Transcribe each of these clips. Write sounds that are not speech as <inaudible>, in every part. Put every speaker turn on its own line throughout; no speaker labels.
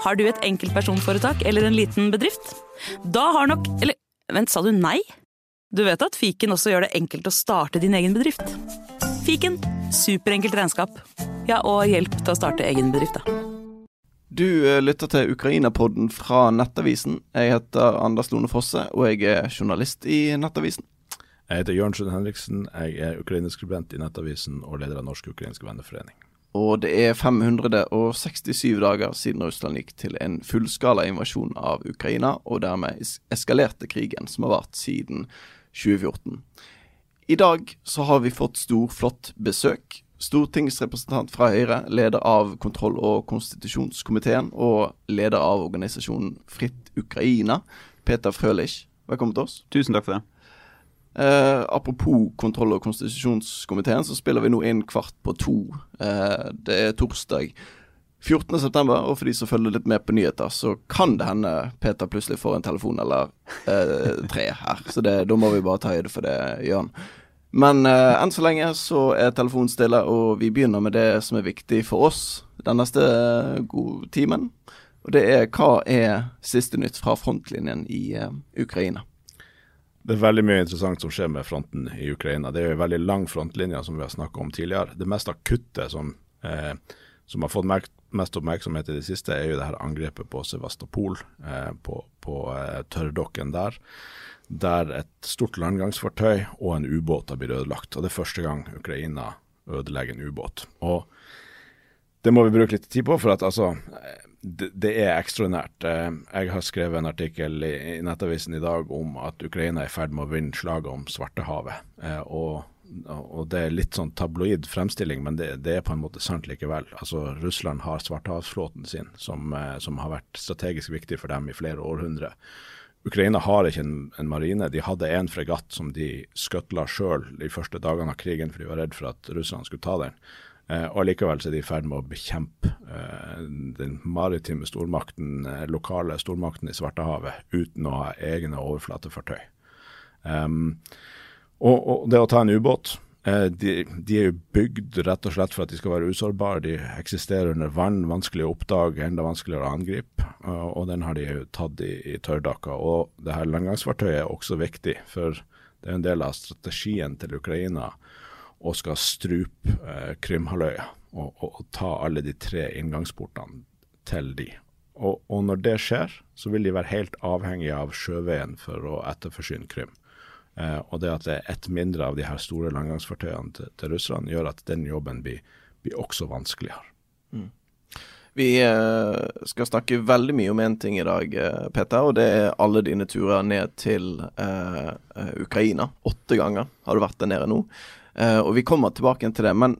Har du et enkeltpersonforetak eller en liten bedrift? Da har nok Eller vent, sa du nei? Du vet at fiken også gjør det enkelt å starte din egen bedrift? Fiken superenkelt regnskap. Ja, og hjelp til å starte egen bedrift, da.
Du eh, lytter til Ukraina-podden fra Nettavisen. Jeg heter Anders Lone Fosse, og jeg er journalist i Nettavisen.
Jeg heter Jørn Sund Henriksen. Jeg er ukrainerskribent i Nettavisen og leder av Norsk ukrainsk venneforening.
Og det er 567 dager siden Russland gikk til en fullskala invasjon av Ukraina, og dermed eskalerte krigen som har vart siden 2014. I dag så har vi fått storflott besøk stortingsrepresentant fra Høyre, leder av kontroll- og konstitusjonskomiteen og leder av organisasjonen Fritt Ukraina, Peter Frølich. Velkommen til oss.
Tusen takk for det.
Eh, apropos kontroll- og konstitusjonskomiteen, så spiller vi nå inn kvart på to. Eh, det er torsdag 14.9, og for de som følger litt med på nyheter, så kan det hende Peter plutselig får en telefon eller eh, tre her. Så det, da må vi bare ta høyde for det, Jørn. Men uh, enn så lenge så er telefonen stille, og vi begynner med det som er viktig for oss den neste uh, gode timen. Og det er hva er siste nytt fra frontlinjen i uh, Ukraina?
Det er veldig mye interessant som skjer med fronten i Ukraina. Det er jo en veldig lang frontlinje som vi har snakka om tidligere. Det mest akutte som, som har fått mest oppmerksomhet i det siste, er jo det her angrepet på Sevastopol, på, på tørrdokken der der et stort landgangsfartøy og en ubåt har blitt ødelagt. Og Det er første gang Ukraina ødelegger en ubåt. Og Det må vi bruke litt tid på, for at altså det, er ekstraordinært. Eh, jeg har skrevet en artikkel i, Nettavisen i dag om at Ukraina er i ferd med å vinne slaget om Svartehavet. Eh, og, og, det er litt sånn tabloid fremstilling, men det, det, er på en måte sant likevel. Altså Russland har Svartehavsflåten sin, som, eh, som har vært strategisk viktig for dem i flere århundrer. Ukraina har ikke en, en, marine. De hadde en fregatt som de skøtla sjøl de første dagene av krigen, for de var redd for at russerne skulle ta den. Eh, og Likevel er de i ferd med å bekjempe eh, den maritime stormakten, eh, lokale stormakten i Svartehavet, uten å ha egne overflatefartøy. Um, og, og, det å ta en ubåt de, de, er jo bygd rett og slett for at de skal være usårbare. De eksisterer under vann, vanskelig å oppdage, enda vanskeligere å angripe. Og den har de jo tatt i, i tørrdakka. Og det her landgangsfartøyet er også viktig, for det er en del av strategien til Ukraina å skal strupe eh, Krymhalvøya og, og, og, ta alle de tre inngangsportene til de. Og, og når det skjer, så vil de være helt avhengige av sjøveien for å etterforsyne Krym. Eh, og det at det er ett mindre av de her store landgangsfartøyene til, til Russland, gjør at den jobben blir, blir også vanskeligere. Mm.
Vi eh, skal snakke veldig mye om én ting i dag, eh, Peter, og det er alle dine turer ned til eh, eh Ukraina. Åtte ganger har du vært der nede nå. Eh, og vi kommer tilbake til det. Men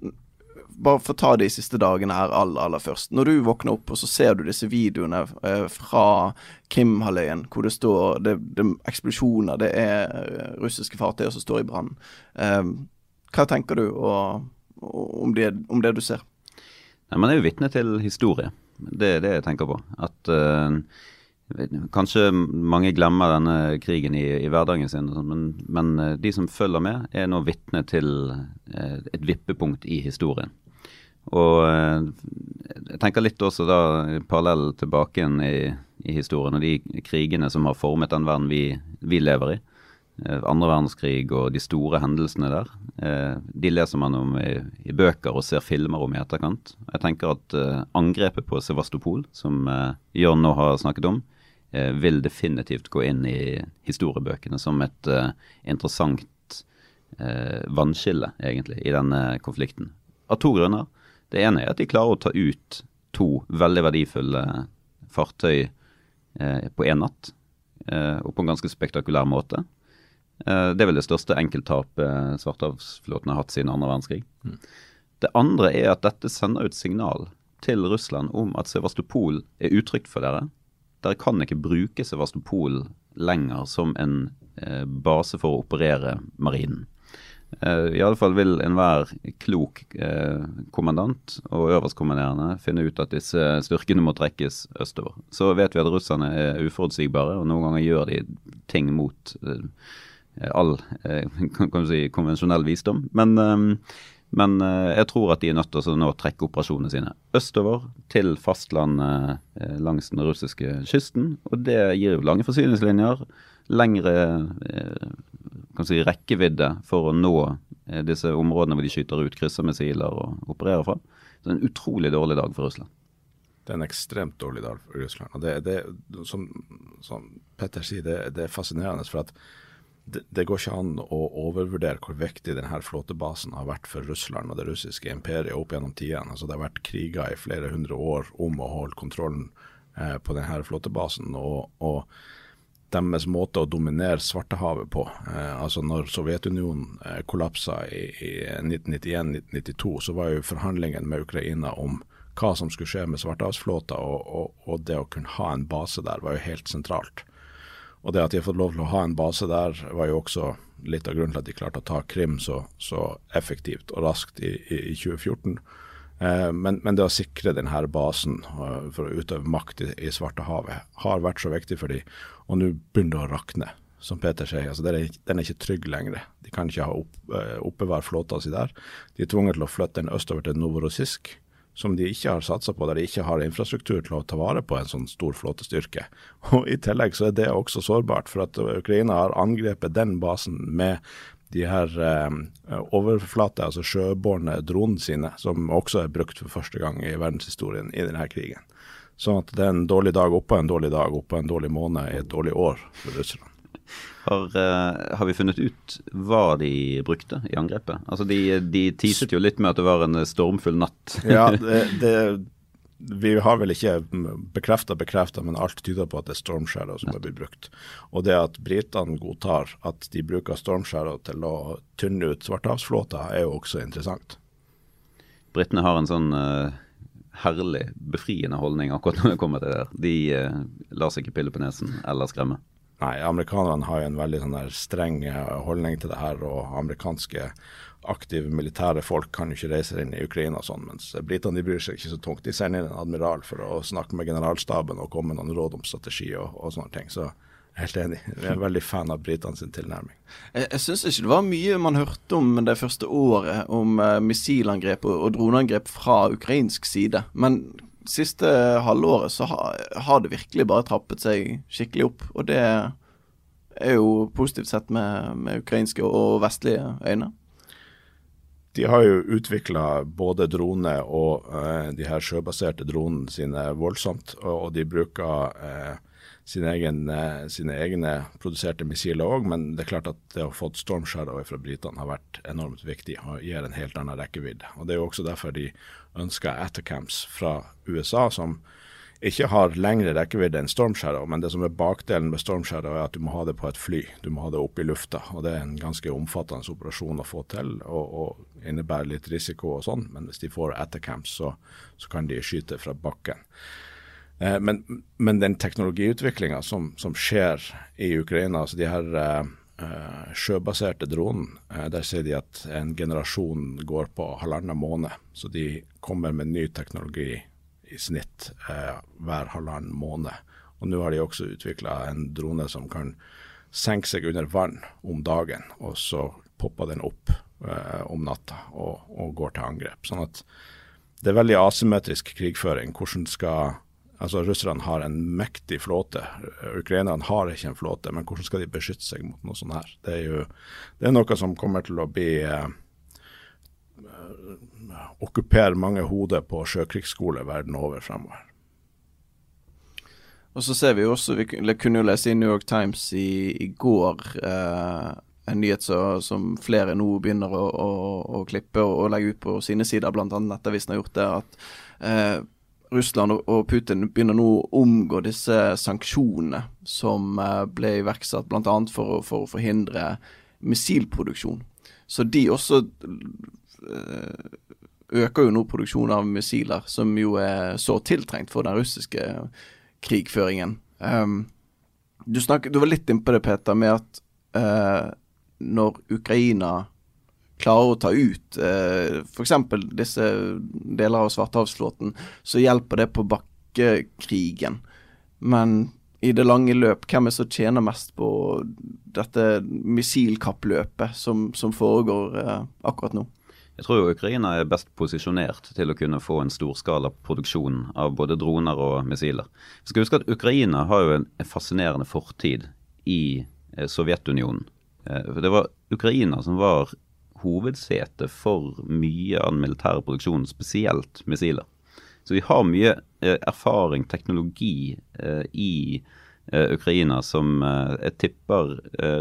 bare for å ta de siste dagene her aller, aller først. Når du våkner opp og så ser du disse videoene eh, fra Krimhalvøya hvor det står det, det eksplosjoner, det er eh, russiske fartøyer som står i brann. Eh, hva tenker du og, og om, det, om, det, du ser?
Nei, man er jo vitne til historie. Det er det jeg tenker på. At uh, Kanskje mange glemmer denne krigen i, i hverdagen sin, men, men, de som følger med, er nå vitne til et vippepunkt i historien. Og eh, jeg tenker litt også da parallell tilbake igjen i, i, historien og de krigene som har formet den verden vi, vi lever i. Eh, andre verdenskrig og de store hendelsene der. Eh, de leser man om i, i bøker og ser filmer om i etterkant. Jeg tenker at angrepet på Sevastopol, som Jørn nå har snakket om, vil definitivt gå inn i historiebøkene som et interessant vannskille, egentlig, i denne konflikten. Av to grunner. Det ene er at de klarer å ta ut to veldig verdifulle fartøy eh, på én natt, eh, og på en ganske spektakulær måte. Eh, det er vel det største enkelttapet Svartehavsflåten har hatt siden andre verdenskrig. Mm. Det andre er at dette sender ut signal til Russland om at Sevastopol er utrygt for dere. Dere kan ikke bruke Sevastopol lenger som en eh, base for å operere marinen. Uh, I alle fall vil enhver klok uh, kommandant og øverstkommanderende finne ut at disse styrkene må trekkes østover. Så vet vi at russerne er uforutsigbare, og noen ganger gjør de ting mot uh, all <laughs> si, konvensjonell visdom. Men, Men eh, jeg tror at de er nødt til å nå trekke operasjonene sine østover til fastlandet eh, langs den russiske kysten. Og det gir jo lange forsyningslinjer, lengre eh, si, rekkevidde for å nå disse områdene hvor de skyter ut kryssermissiler og opererer fra. Så det er en utrolig dårlig dag for Russland.
Det er en ekstremt dårlig dag for Russland. Og det, det som, som Petter sier, det, det er fascinerende. for at det, går ikke an å overvurdere hvor viktig denne flåtebasen har vært for Russland og det russiske imperiet opp gjennom tidene. Altså, det har vært kriger i flere hundre år om å holde kontrollen eh, på denne flåtebasen. og, og deres måte å dominere Svartehavet på. Eh, altså når Sovjetunionen eh, kollapsa i, i 1991-1992, så var jo forhandlingene med Ukraina om hva som skulle skje med Svartehavsflåta, og, og, og, det å kunne ha en base der var jo helt sentralt. Og det at de har fått lov til å ha en base der, var jo også litt av grunnen til at de klarte å ta Krim så, så effektivt og raskt i, i, i 2014. Eh, men, men, det å sikre denne basen uh, for å utøve makt i, i Svartehavet har vært så viktig for dem, og nå begynner det å rakne. Som Peter sier, altså den, er, den er ikke trygg lenger. De kan ikke ha opp, uh, oppbevare flåta si der. De er tvunget til å flytte den østover til Novorossisk som de ikke har satsa på, der de ikke har infrastruktur til å ta vare på en sånn stor flåtestyrke. <laughs> Og I tillegg så er det også sårbart, for at Ukraina har angrepet den basen med de her eh, overflate, altså sjøbårne dronene sine, som også er brukt for første gang i verdenshistorien i denne krigen. Sånn at det er en dårlig dag oppå en dårlig dag oppå en dårlig måned i et dårlig år for Russland.
Har, uh, har, vi funnet ut hva de brukte i angrepet? Altså De, de teaset jo litt med at det var en stormfull natt.
ja, <laughs> det, det, vi har vel ikke bekrefta bekrefta, men alt tyder på at det er Storm Shadow som har blitt brukt. Og det at britene godtar at de bruker Storm Shadow til å tynne ut Svartehavsflåta, er jo også interessant.
Britene har en sånn uh, herlig, befriende holdning akkurat når det kommer til det der. De uh, lar seg ikke pille på nesen eller skremme.
Nei, amerikanerne har jo en veldig sånn streng eh, holdning til det her, og amerikanske aktive militære folk kan jo ikke reise inn i Ukraina og sånn, mens britene bryr seg ikke så tungt. De sender inn en admiral for å snakke med generalstaben og komme med noen råd om strategi og, og sånne ting. Så helt enig. Jeg er veldig fan av britene sin tilnærming.
Jeg, jeg syns ikke det var mye man hørte om det første året, om uh, missilangrep og droneangrep fra ukrainsk side. Men siste halvåret så har, har, det virkelig bare trappet seg skikkelig opp. Og det er jo positivt sett med, med ukrainske og vestlige øyne.
De har jo utvikla både drone og eh, de her sjøbaserte dronene sine voldsomt, og, og de bruker eh, sine, egen, uh, sine, egne produserte missiler òg, men det er klart at det å få Storm Shadow fra britene har vært enormt viktig og gir en helt annen rekkevidde. Og Det er jo også derfor de ønsker Atacamps fra USA, som ikke har lengre rekkevidde enn Storm Shadow, men det som er bakdelen med Storm Shadow er at du må ha det på et fly. Du må ha det oppe i lufta. og Det er en ganske omfattende operasjon å få til, og, og innebærer litt risiko og sånn. Men hvis de får Atacamps, så, så kan de skyte fra bakken. Eh, men, men, den teknologiutviklinga som, som, skjer i Ukraina, altså de her eh, sjøbaserte dronen, uh, der sier de at en generasjon går på halvannen måned. Så de kommer med ny teknologi i snitt uh, hver halvannen måned. Og nå har de også utvikla en drone som kan senke seg under vann om dagen, og så popper den opp om natta og, og, går til angrep. Sånn at det er veldig asymmetrisk krigføring. Hvordan skal Altså Russerne har en mektig flåte. Ukrainerne har ikke en flåte, men hvordan skal de beskytte seg mot noe sånt her? Det er jo det er noe som kommer til å bli eh, okkupere mange hoder på sjøkrigsskole verden over fremover.
Og så ser vi også, vi kunne jo lese i New York Times i, i går eh, en nyhet så, som flere nå begynner å, å, å klippe og, og, legge ut på sine sider, bl.a. Nettavisen har gjort det, at eh, Russland og Putin begynner nå å omgå disse sanksjonene som eh, ble iverksatt bl.a. For, for å forhindre missilproduksjon. Så de også eh, øker jo nå produksjonen av missiler, som jo er så tiltrengt for den russiske krigføringen. Um, du, snakket, du, var litt innpå det, Peter, med at uh, når Ukraina klarer å ta ut eh, f.eks. disse deler av Svartehavsflåten, så hjelper det på bakkekrigen. Men i det lange løp, hvem er det som tjener mest på dette missilkappløpet som, som foregår eh, akkurat nå?
Jeg tror jo Ukraina er best posisjonert til å kunne få en storskala produksjon av både droner og missiler. Vi skal huske at Ukraina har jo en fascinerende fortid i eh, Sovjetunionen. Eh, det var Ukraina som var hovedsete for mye av den militære produksjonen, spesielt missiler. Så vi har mye eh, erfaring, teknologi, i Ukraina som jeg tipper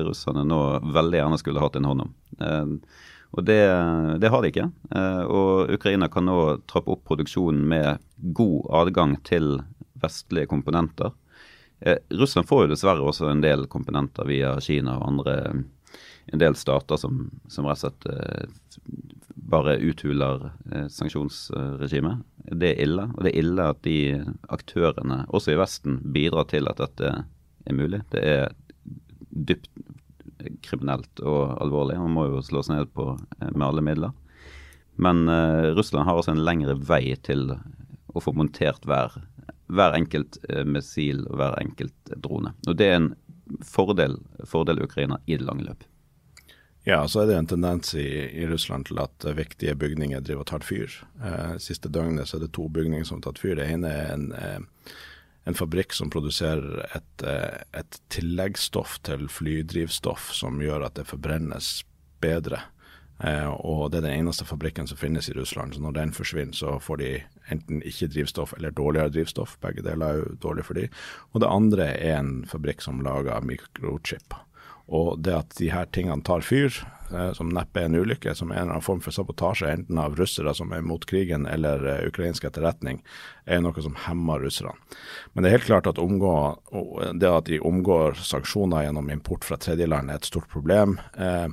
russerne nå veldig gjerne skulle hatt en hånd om. Og det, det, har de ikke. Og Ukraina kan nå trappe opp produksjonen med god adgang til vestlige komponenter. Eh, Russland får jo dessverre også en del komponenter via Kina og andre en del stater som, som rett og slett eh, bare uthuler eh, sanksjonsregimet. Det er ille. Og det er ille at de aktørene, også i Vesten, bidrar til at dette er mulig. Det er dypt kriminelt og alvorlig. Man må jo slås ned på eh, med alle midler. Men eh, Russland har også en lengre vei til å få montert hver hver enkelt eh, missil og hver enkelt drone. Og Det er en fordel, fordel Ukraina i det lange løp.
Ja, så er det en tendens i, i Russland til at viktige bygninger driver og tar fyr. Eh, siste døgnet så er det to bygninger som har tatt fyr. Det ene er en, eh, en fabrikk som produserer et, eh, et tilleggsstoff til flydrivstoff som gjør at det forbrennes bedre. Eh, og det er den eneste fabrikken som finnes i Russland. Så når den forsvinner, så får de enten ikke drivstoff eller dårligere drivstoff. Begge deler er jo dårlig for de. Og det andre er en fabrikk som lager mikrochip. Og det at de her tingene tar fyr, eh, som neppe er en ulykke, som er en eller annen form for sabotasje, enten av russere som er mot krigen eller uh, ukrainsk etterretning, er noe som hemmer russerne. Men det er helt klart at omgå, det at de omgår sanksjoner gjennom import fra tredjeland er et stort problem. Eh,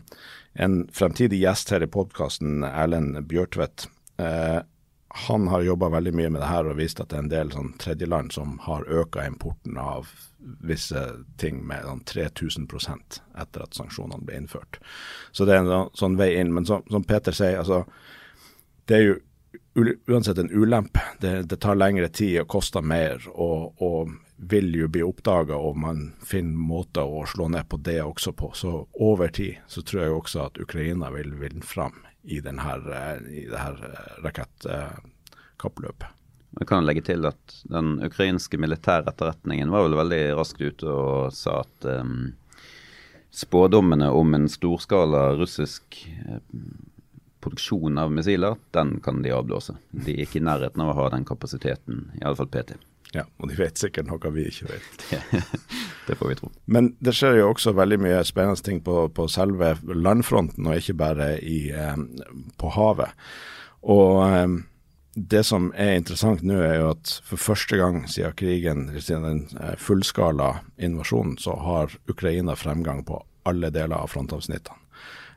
en fremtidig gjest her i podkasten, Erlend Bjørtvedt, eh, han har jobba veldig mye med det her og vist at det er en del sånn tredjeland som har øka importen av visse ting med sånn 3000% etter at sanksjonene ble innført. Så det er en sånn, sånn vei inn. Men som, som Peter sier, altså, det er jo uansett en ulempe. Det, det, tar lengre tid og koster mer, og, og vil jo bli oppdaga, og man finner måter å slå ned på det også på. Så over tid så tror jeg også at Ukraina vil vinne fram i, denne, i det her eh, rakettkappløpet.
Jeg kan legge til at den ukrainske militæretterretningen var vel veldig raskt ute og sa at um, spådommene om en storskala russisk produksjon av missiler, den kan de avblåse. De er ikke i nærheten av å ha den kapasiteten, i alle fall PT.
Ja, og de vet sikkert noe vi ikke vet. <laughs>
det får vi tro.
Men det skjer jo også veldig mye spennende ting på, på selve landfronten, og ikke bare i, eh, på havet. Og eh, det som er interessant nå, er jo at for første gang siden krigen, siden den eh, fullskala invasjonen, så har Ukraina fremgang på alle deler av frontavsnittene.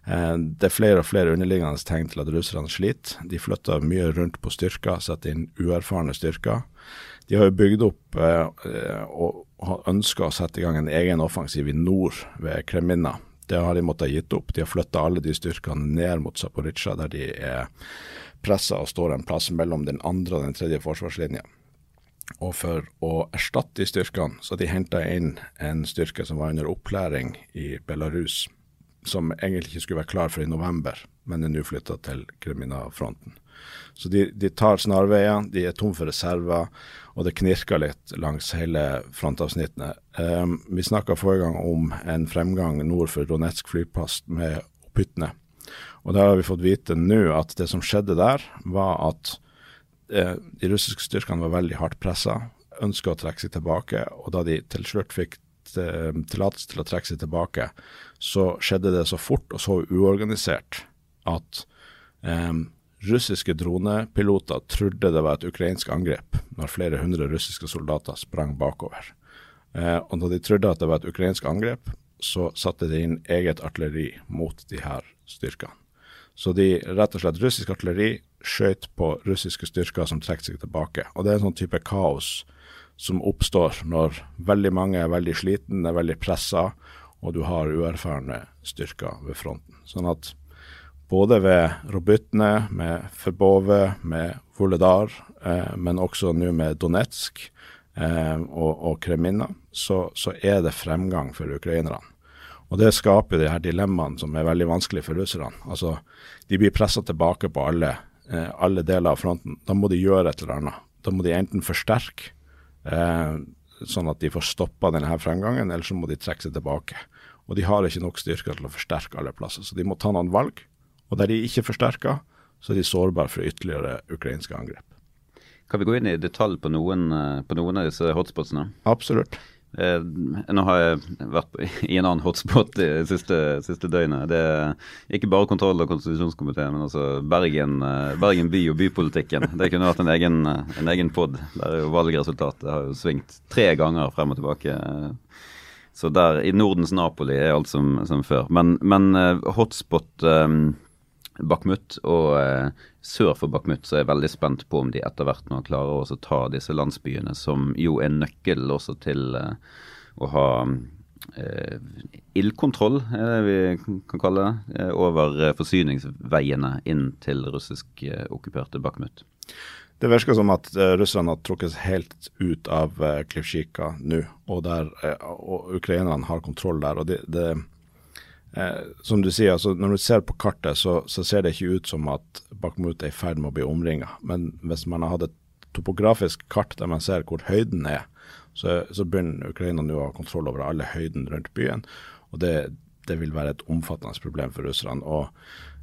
Eh, det er flere og flere underliggende tegn til at russerne sliter. De flytter mye rundt på styrker, setter inn uerfarne styrker. De har jo bygd opp eh, og har ønska å sette i gang en egen offensiv i nord ved Kreminna. Det har de måttet gitt opp. De har flytta alle de styrkene ned mot Zaporizjzja, der de er pressa og står en plass mellom den andre og den tredje forsvarslinja. Og for å erstatte de styrkene, så de henta inn en styrke som var under opplæring i Belarus, som egentlig ikke skulle være klar for i november, men er nå flytta til Kremina-fronten. Så de, de tar snarveier, de er tom for reserver, og det knirker litt langs hele frontavsnittene. Um, vi snakka forrige gang om en fremgang nord for Donetsk flyplass med Pytne. Og der har vi fått vite nå at det som skjedde der, var at eh, de russiske styrkene var veldig hardt pressa, ønska å trekke seg tilbake. Og da de til slutt fikk eh, tillatelse til å trekke seg tilbake, så skjedde det så fort og så uorganisert at um, Russiske dronepiloter trodde det var et ukrainsk angrep når flere hundre russiske soldater sprang bakover. Eh, og da de trodde at det var et ukrainsk angrep, så satte de inn eget artilleri mot de her styrkene. Så de rett og slett russisk artilleri skjøt på russiske styrker som trekker seg tilbake. Og det er en sånn type kaos som oppstår når veldig mange er veldig sliten, er veldig pressa, og du har uerfarne styrker ved fronten. Sånn at både ved Robytne, med Forbove, med Voledar, eh, men også nå med Donetsk eh, og, og Kremina, så, så, er det fremgang for ukrainerne. Og Det skaper de her dilemmaene som er veldig vanskelig for russerne. Altså, De blir pressa tilbake på alle, eh, alle, deler av fronten. Da må de gjøre et eller annet. Da må de enten forsterke, eh, sånn at de får stoppa denne fremgangen, eller så må de trekke seg tilbake. Og De har ikke nok styrker til å forsterke alle plasser, så de må ta noen valg. Og der de ikke forsterker, så er de sårbare for ytterligere ukrainske angrep.
Kan vi gå inn i detalj på noen, eh, på noen av disse hotspotsene?
Absolutt.
Eh, nå har jeg vært i en annen hotspot det siste, siste døgnet. Det er ikke bare kontroll- og konstitusjonskomiteen, men også Bergen, eh, Bergen, by og bypolitikken. Det kunne vært en egen, en egen pod. Der er jo valgresultatet har jo svingt tre ganger frem og tilbake. Så der, i Nordens Napoli er alt som, som før. Men, men eh, hotspot um, Bakhmut og eh, sør for Bakhmut så er jeg veldig spent på om de etter hvert nå klarer å ta disse landsbyene, som jo er nøkkel også til eh, å ha eh, ildkontroll, er det vi kan kalle det, eh, over eh, forsyningsveiene inn til russisk eh, okkuperte Bakhmut.
Det virker som at uh, russerne har trukket helt ut av uh, Klivsjika nå, og, der, uh, og ukrainerne har kontroll der. og det, det Eh, som du sier, altså Når du ser på kartet, så, så, ser det ikke ut som at Bakhmut er i ferd med å bli omringa. Men hvis man har hatt et topografisk kart der man ser hvor høyden er, så, så begynner Ukraina nå å ha kontroll over alle høyden rundt byen. og det, det vil være et omfattende problem for russerne. og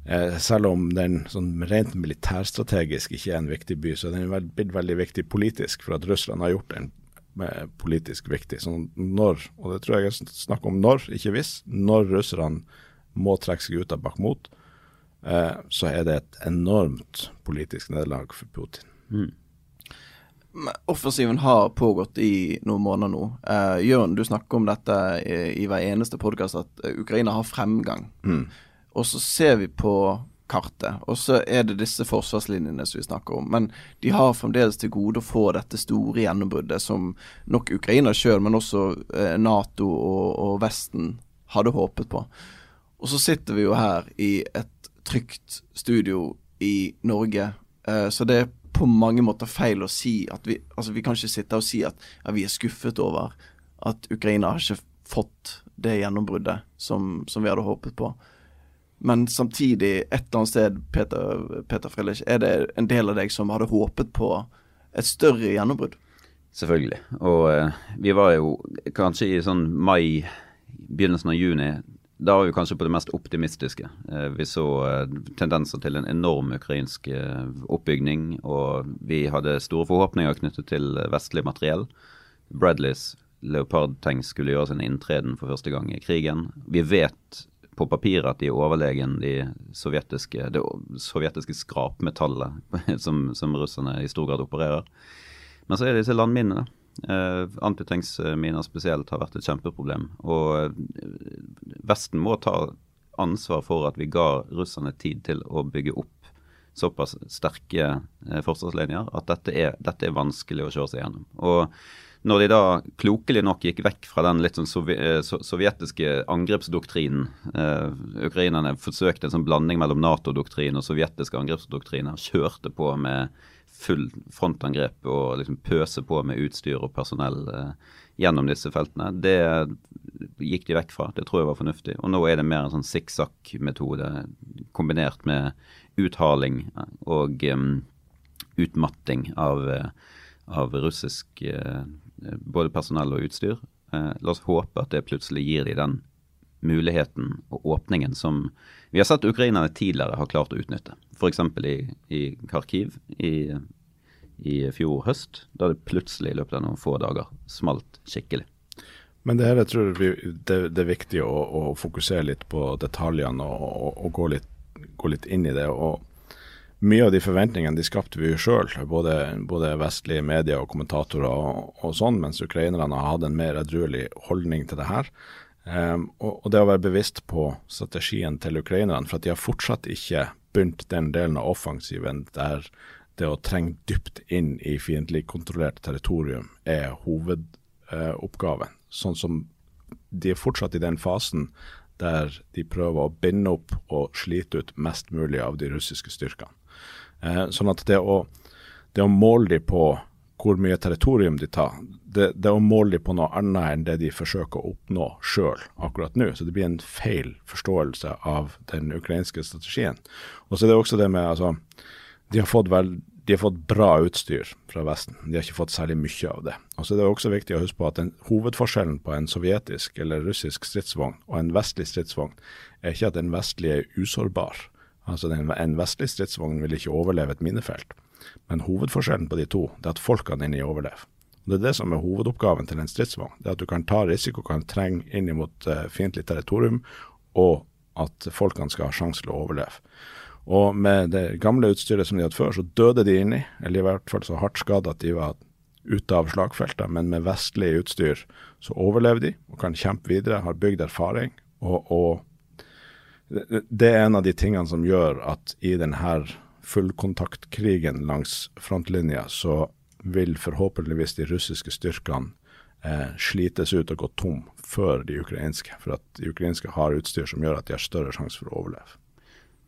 eh, Selv om den sånn rent militærstrategisk ikke er en viktig by, så er den blitt veldig viktig politisk for at Russland har gjort en politisk viktig. Så når, og det tror jeg er snakk om når, ikke hvis, når russerne må trekke seg ut av Bakhmut, eh, så er det et enormt politisk nederlag for Putin. Mm.
Offensiven har pågått i noen måneder nå. Eh, Jørn, du snakker om dette i, i hver eneste podkast, at eh, Ukraina har fremgang. Mm. Og så ser vi på kartet. Og så er det disse forsvarslinjene som vi snakker om. Men de har fremdeles til gode å få dette store gjennombruddet som nok Ukraina sjøl, men også eh, Nato og, og, Vesten hadde håpet på. Og så sitter vi jo her i et trygt studio i Norge, eh, så det er på mange måter feil å si at vi Altså, vi kan ikke sitte og si at ja, vi er skuffet over at Ukraina har ikke fått det gjennombruddet som, som vi hadde håpet på. Men samtidig, et eller annet sted, Peter, Peter Frelich, er det en del av deg som hadde håpet på et større gjennombrudd?
Selvfølgelig. Og eh, vi var jo kanskje i sånn mai, begynnelsen av juni. Da var vi kanskje på det mest optimistiske. Eh, vi så eh, tendenser til en enorm ukrainsk eh, oppbygning, og vi hadde store forhåpninger knyttet til vestlig materiell. Bradleys Leopard-tank skulle gjøre sin inntreden for første gang i krigen. Vi vet på papiret at de er overlegen de sovjetiske, det sovjetiske skrapmetallet <laughs> som, som russerne i stor grad opererer. Men så er det disse landminene. Eh, Antitanksminer spesielt har vært et kjempeproblem. Og eh, Vesten må ta ansvar for at vi ga russerne tid til å bygge opp såpass sterke eh, forsvarslinjer at dette er, dette er vanskelig å kjøre seg gjennom. Og når de da klokelig nok gikk vekk fra den litt sånn eh, sovjetiske angrepsdoktrinen eh, Ukrainerne forsøkte en sånn blanding mellom Nato-doktrin og sovjetiske angrepsdoktriner. Kjørte på med full frontangrep og liksom pøse på med utstyr og personell eh, gjennom disse feltene. Det gikk de vekk fra. Det tror jeg var fornuftig. Og nå er det mer en sånn sikksakk-metode kombinert med uthaling og um, utmatting av, av russisk uh, både personell og utstyr. Eh, la oss håpe at det plutselig gir de den muligheten og åpningen som vi har sett ukrainerne tidligere har klart å utnytte. F.eks. I, i Kharkiv i, i fjor høst, da det plutselig i løpet av noen få dager smalt skikkelig.
Men det her, jeg tror vi, det, det, er viktig å, å, fokusere litt på detaljene og, og, og gå, litt, gå, litt, inn i det. og mye av de forventningene de skapte vi jo sjøl, både, både, vestlige medier og kommentatorer og, og sånn, mens ukrainerne har hatt en mer edruelig holdning til det her. Um, og, og, det å være bevisst på strategien til ukrainerne, for at de har fortsatt ikke begynt den delen av offensiven der det å trenge dypt inn i fiendtlig kontrollert territorium er hovedoppgaven. Uh, sånn som de er fortsatt i den fasen der de prøver å binde opp og slite ut mest mulig av de russiske styrkene. Eh, sånn at det å, det å måle dem på hvor mye territorium de tar, det, det å måle dem på noe annet enn det de forsøker å oppnå sjøl akkurat nå. Så det blir en feil forståelse av den ukrainske strategien. Og så er det også det med altså, de har fått vel de har fått bra utstyr fra Vesten. De har ikke fått særlig mye av det. Og så er det også viktig å huske på at den, Hovedforskjellen på en sovjetisk eller russisk stridsvogn og en vestlig stridsvogn er ikke at den vestlige er usårbar. Altså den, En vestlig stridsvogn vil ikke overleve et minefelt. Men hovedforskjellen på de to det er at folkene inni overlever. Og Det er det som er hovedoppgaven til en stridsvogn. Det er At du kan ta risiko, kan trenge inn mot uh, fiendtlig territorium, og at folkene skal ha sjanse til å overleve. Og med det gamle utstyret som de hadde før, så døde de inni, eller i hvert fall så hardt skada at de var ute av slagfeltet. Men med vestlig utstyr så overlever de og kan kjempe videre, har bygd erfaring. Og, og det er en av de tingene som gjør at i denne fullkontaktkrigen langs frontlinja, så vil forhåpentligvis de russiske styrkene eh, slites ut og gå tom før de ukrainske. For at de ukrainske har utstyr som gjør at de har større sjanse for å overleve.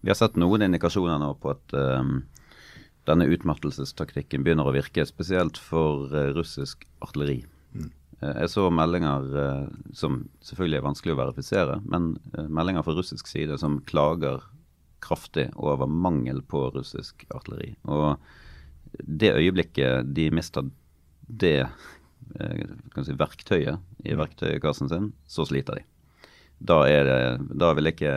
Vi har sett noen indikasjoner nå på at um, denne utmattelsestaktikken begynner å virke, spesielt for uh, russisk artilleri. Mm. Uh, jeg så meldinger uh, som selvfølgelig er vanskelig å verifisere, men meldinger fra russisk side som klager kraftig over mangel på russisk artilleri. Og det øyeblikket de mister det si, verktøyet i verktøykassen sin, så sliter de da, det, da vil jeg ikke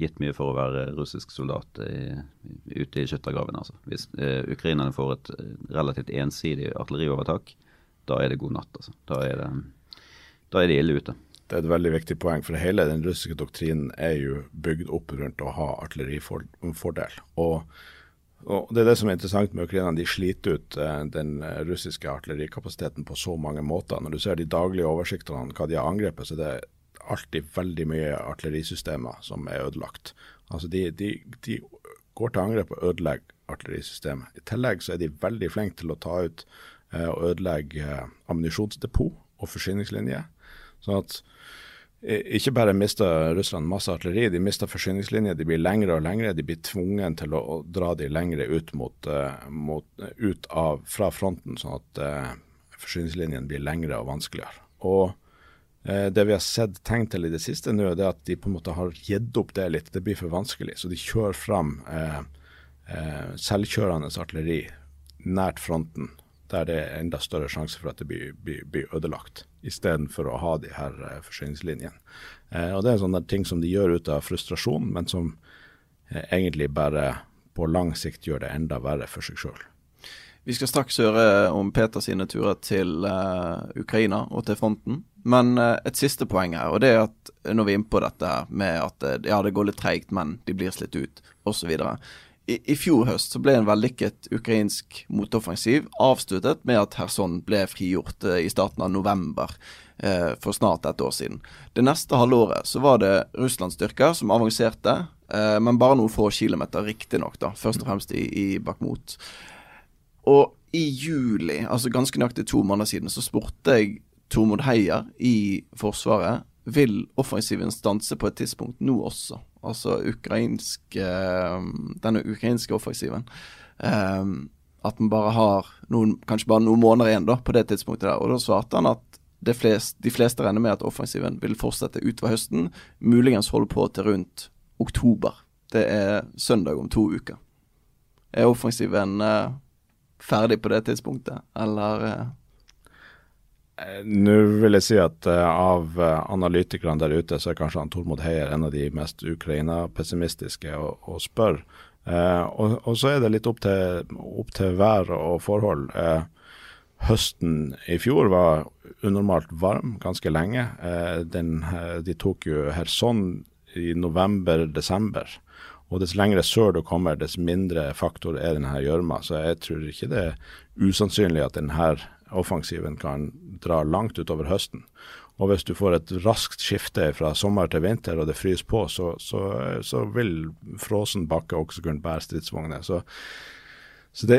gitt mye for å være russisk soldat i, ute i skyttergraven. Altså. Hvis eh, ukrainerne får et relativt ensidig artilleriovertak, da er det god natt. Altså. Da, er det, da er det ille ute.
Det er et veldig viktig poeng, for hele den russiske doktrinen er jo bygd opp rundt å ha artillerifordel. Og, og det er det som er interessant med Ukraina. De sliter ut eh, den russiske artillerikapasiteten på så mange måter. Når du ser de daglige oversiktene hva de har angrepet, så det er alltid veldig mye artillerisystemer som er ødelagt. Altså de, de, de går til angrep og ødelegger artillerisystemet. I tillegg så er de veldig flinke til å ta ut og ødelegge eh, ammunisjonsdepot og forsyningslinjer. Sånn at eh, ikke bare mister Russland masse artilleri, de mister forsyningslinjer. De blir lengre og lengre. De blir tvunget til å, dra de lengre ut, mot, mot, ut av, fra fronten, sånn at uh, forsyningslinjene blir lengre og vanskeligere. Og Eh, det vi har sett tegn til i det siste nå, er at de på en måte har gitt opp det litt. Det blir for vanskelig. Så de kjører fram eh, eh, selvkjørende artilleri nært fronten, der det er enda større sjanse for at det blir, blir, blir ødelagt, istedenfor å ha de her uh, forsyningslinjene. Uh, og Det er sånne ting som de gjør ut av frustrasjon, men som uh, egentlig bare på lang sikt gjør det enda verre for seg sjøl.
Vi skal straks høre om Peter sine turer til Ukraina og til fronten. Men et siste poeng her, og det er at når vi er inne på dette her med at ja, det går litt treigt, men de blir slitt ut, osv. I, fjor høst så ble en vellykket ukrainsk motoffensiv avsluttet med at Kherson ble frigjort i starten av november for snart et år siden. Det neste halvåret så var det Russlands styrker som avanserte, men bare noen få kilometer, riktignok. Først og fremst i, i Bakhmut. Og i juli, altså ganske nøyaktig to måneder siden, så spurte jeg Tormod Heier i Forsvaret vil offensiven stanse på et tidspunkt nå også. Altså ukrainsk, eh, denne ukrainske offensiven. Um, at man bare har noen, kanskje bare noen måneder igjen da, på det tidspunktet der. Og da svarte han at flest, de fleste regner med at offensiven vil fortsette utover høsten. Muligens holde på til rundt oktober. Det er søndag om to uker. Er offensiven uh, ferdig på det tidspunktet, eller.
Nå vil jeg si at uh, av analytikerne der ute, så er kanskje han Tormod Heier en av de mest Ukraina-pessimistiske å, å spørre. Og, og, så er det litt opp til, opp til vær og forhold. høsten i fjor var unormalt varm ganske lenge. Den, de tok jo Kherson i november-desember. Og dess lengre sør du kommer, dess mindre faktor er denne gjørma. Så jeg tror ikke det er usannsynlig at denne offensiven kan dra langt utover høsten. Og hvis du får et raskt skifte fra sommer til vinter og det fryser på, så, så, så vil frossen bakke også kunne bære stridsvogner. Så, så det,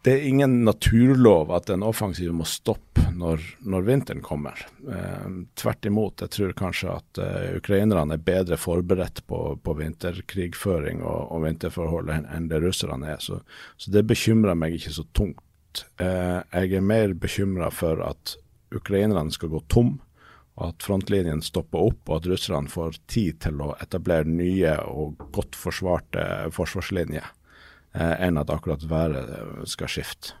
det er ingen naturlov at en offensiv må stoppe når, når vinteren kommer. Eh, tvert imot. Jeg tror kanskje at eh, ukrainerne er bedre forberedt på, på vinterkrigføring og, og vinterforhold enn, det russerne er. Så, så, det bekymrer meg ikke så tungt. Eh, jeg er mer bekymra for at ukrainerne skal gå tom, og at frontlinjen stopper opp, og at russerne får tid til å etablere nye og godt forsvarte forsvarslinjer, eh, enn at akkurat været skal skifte.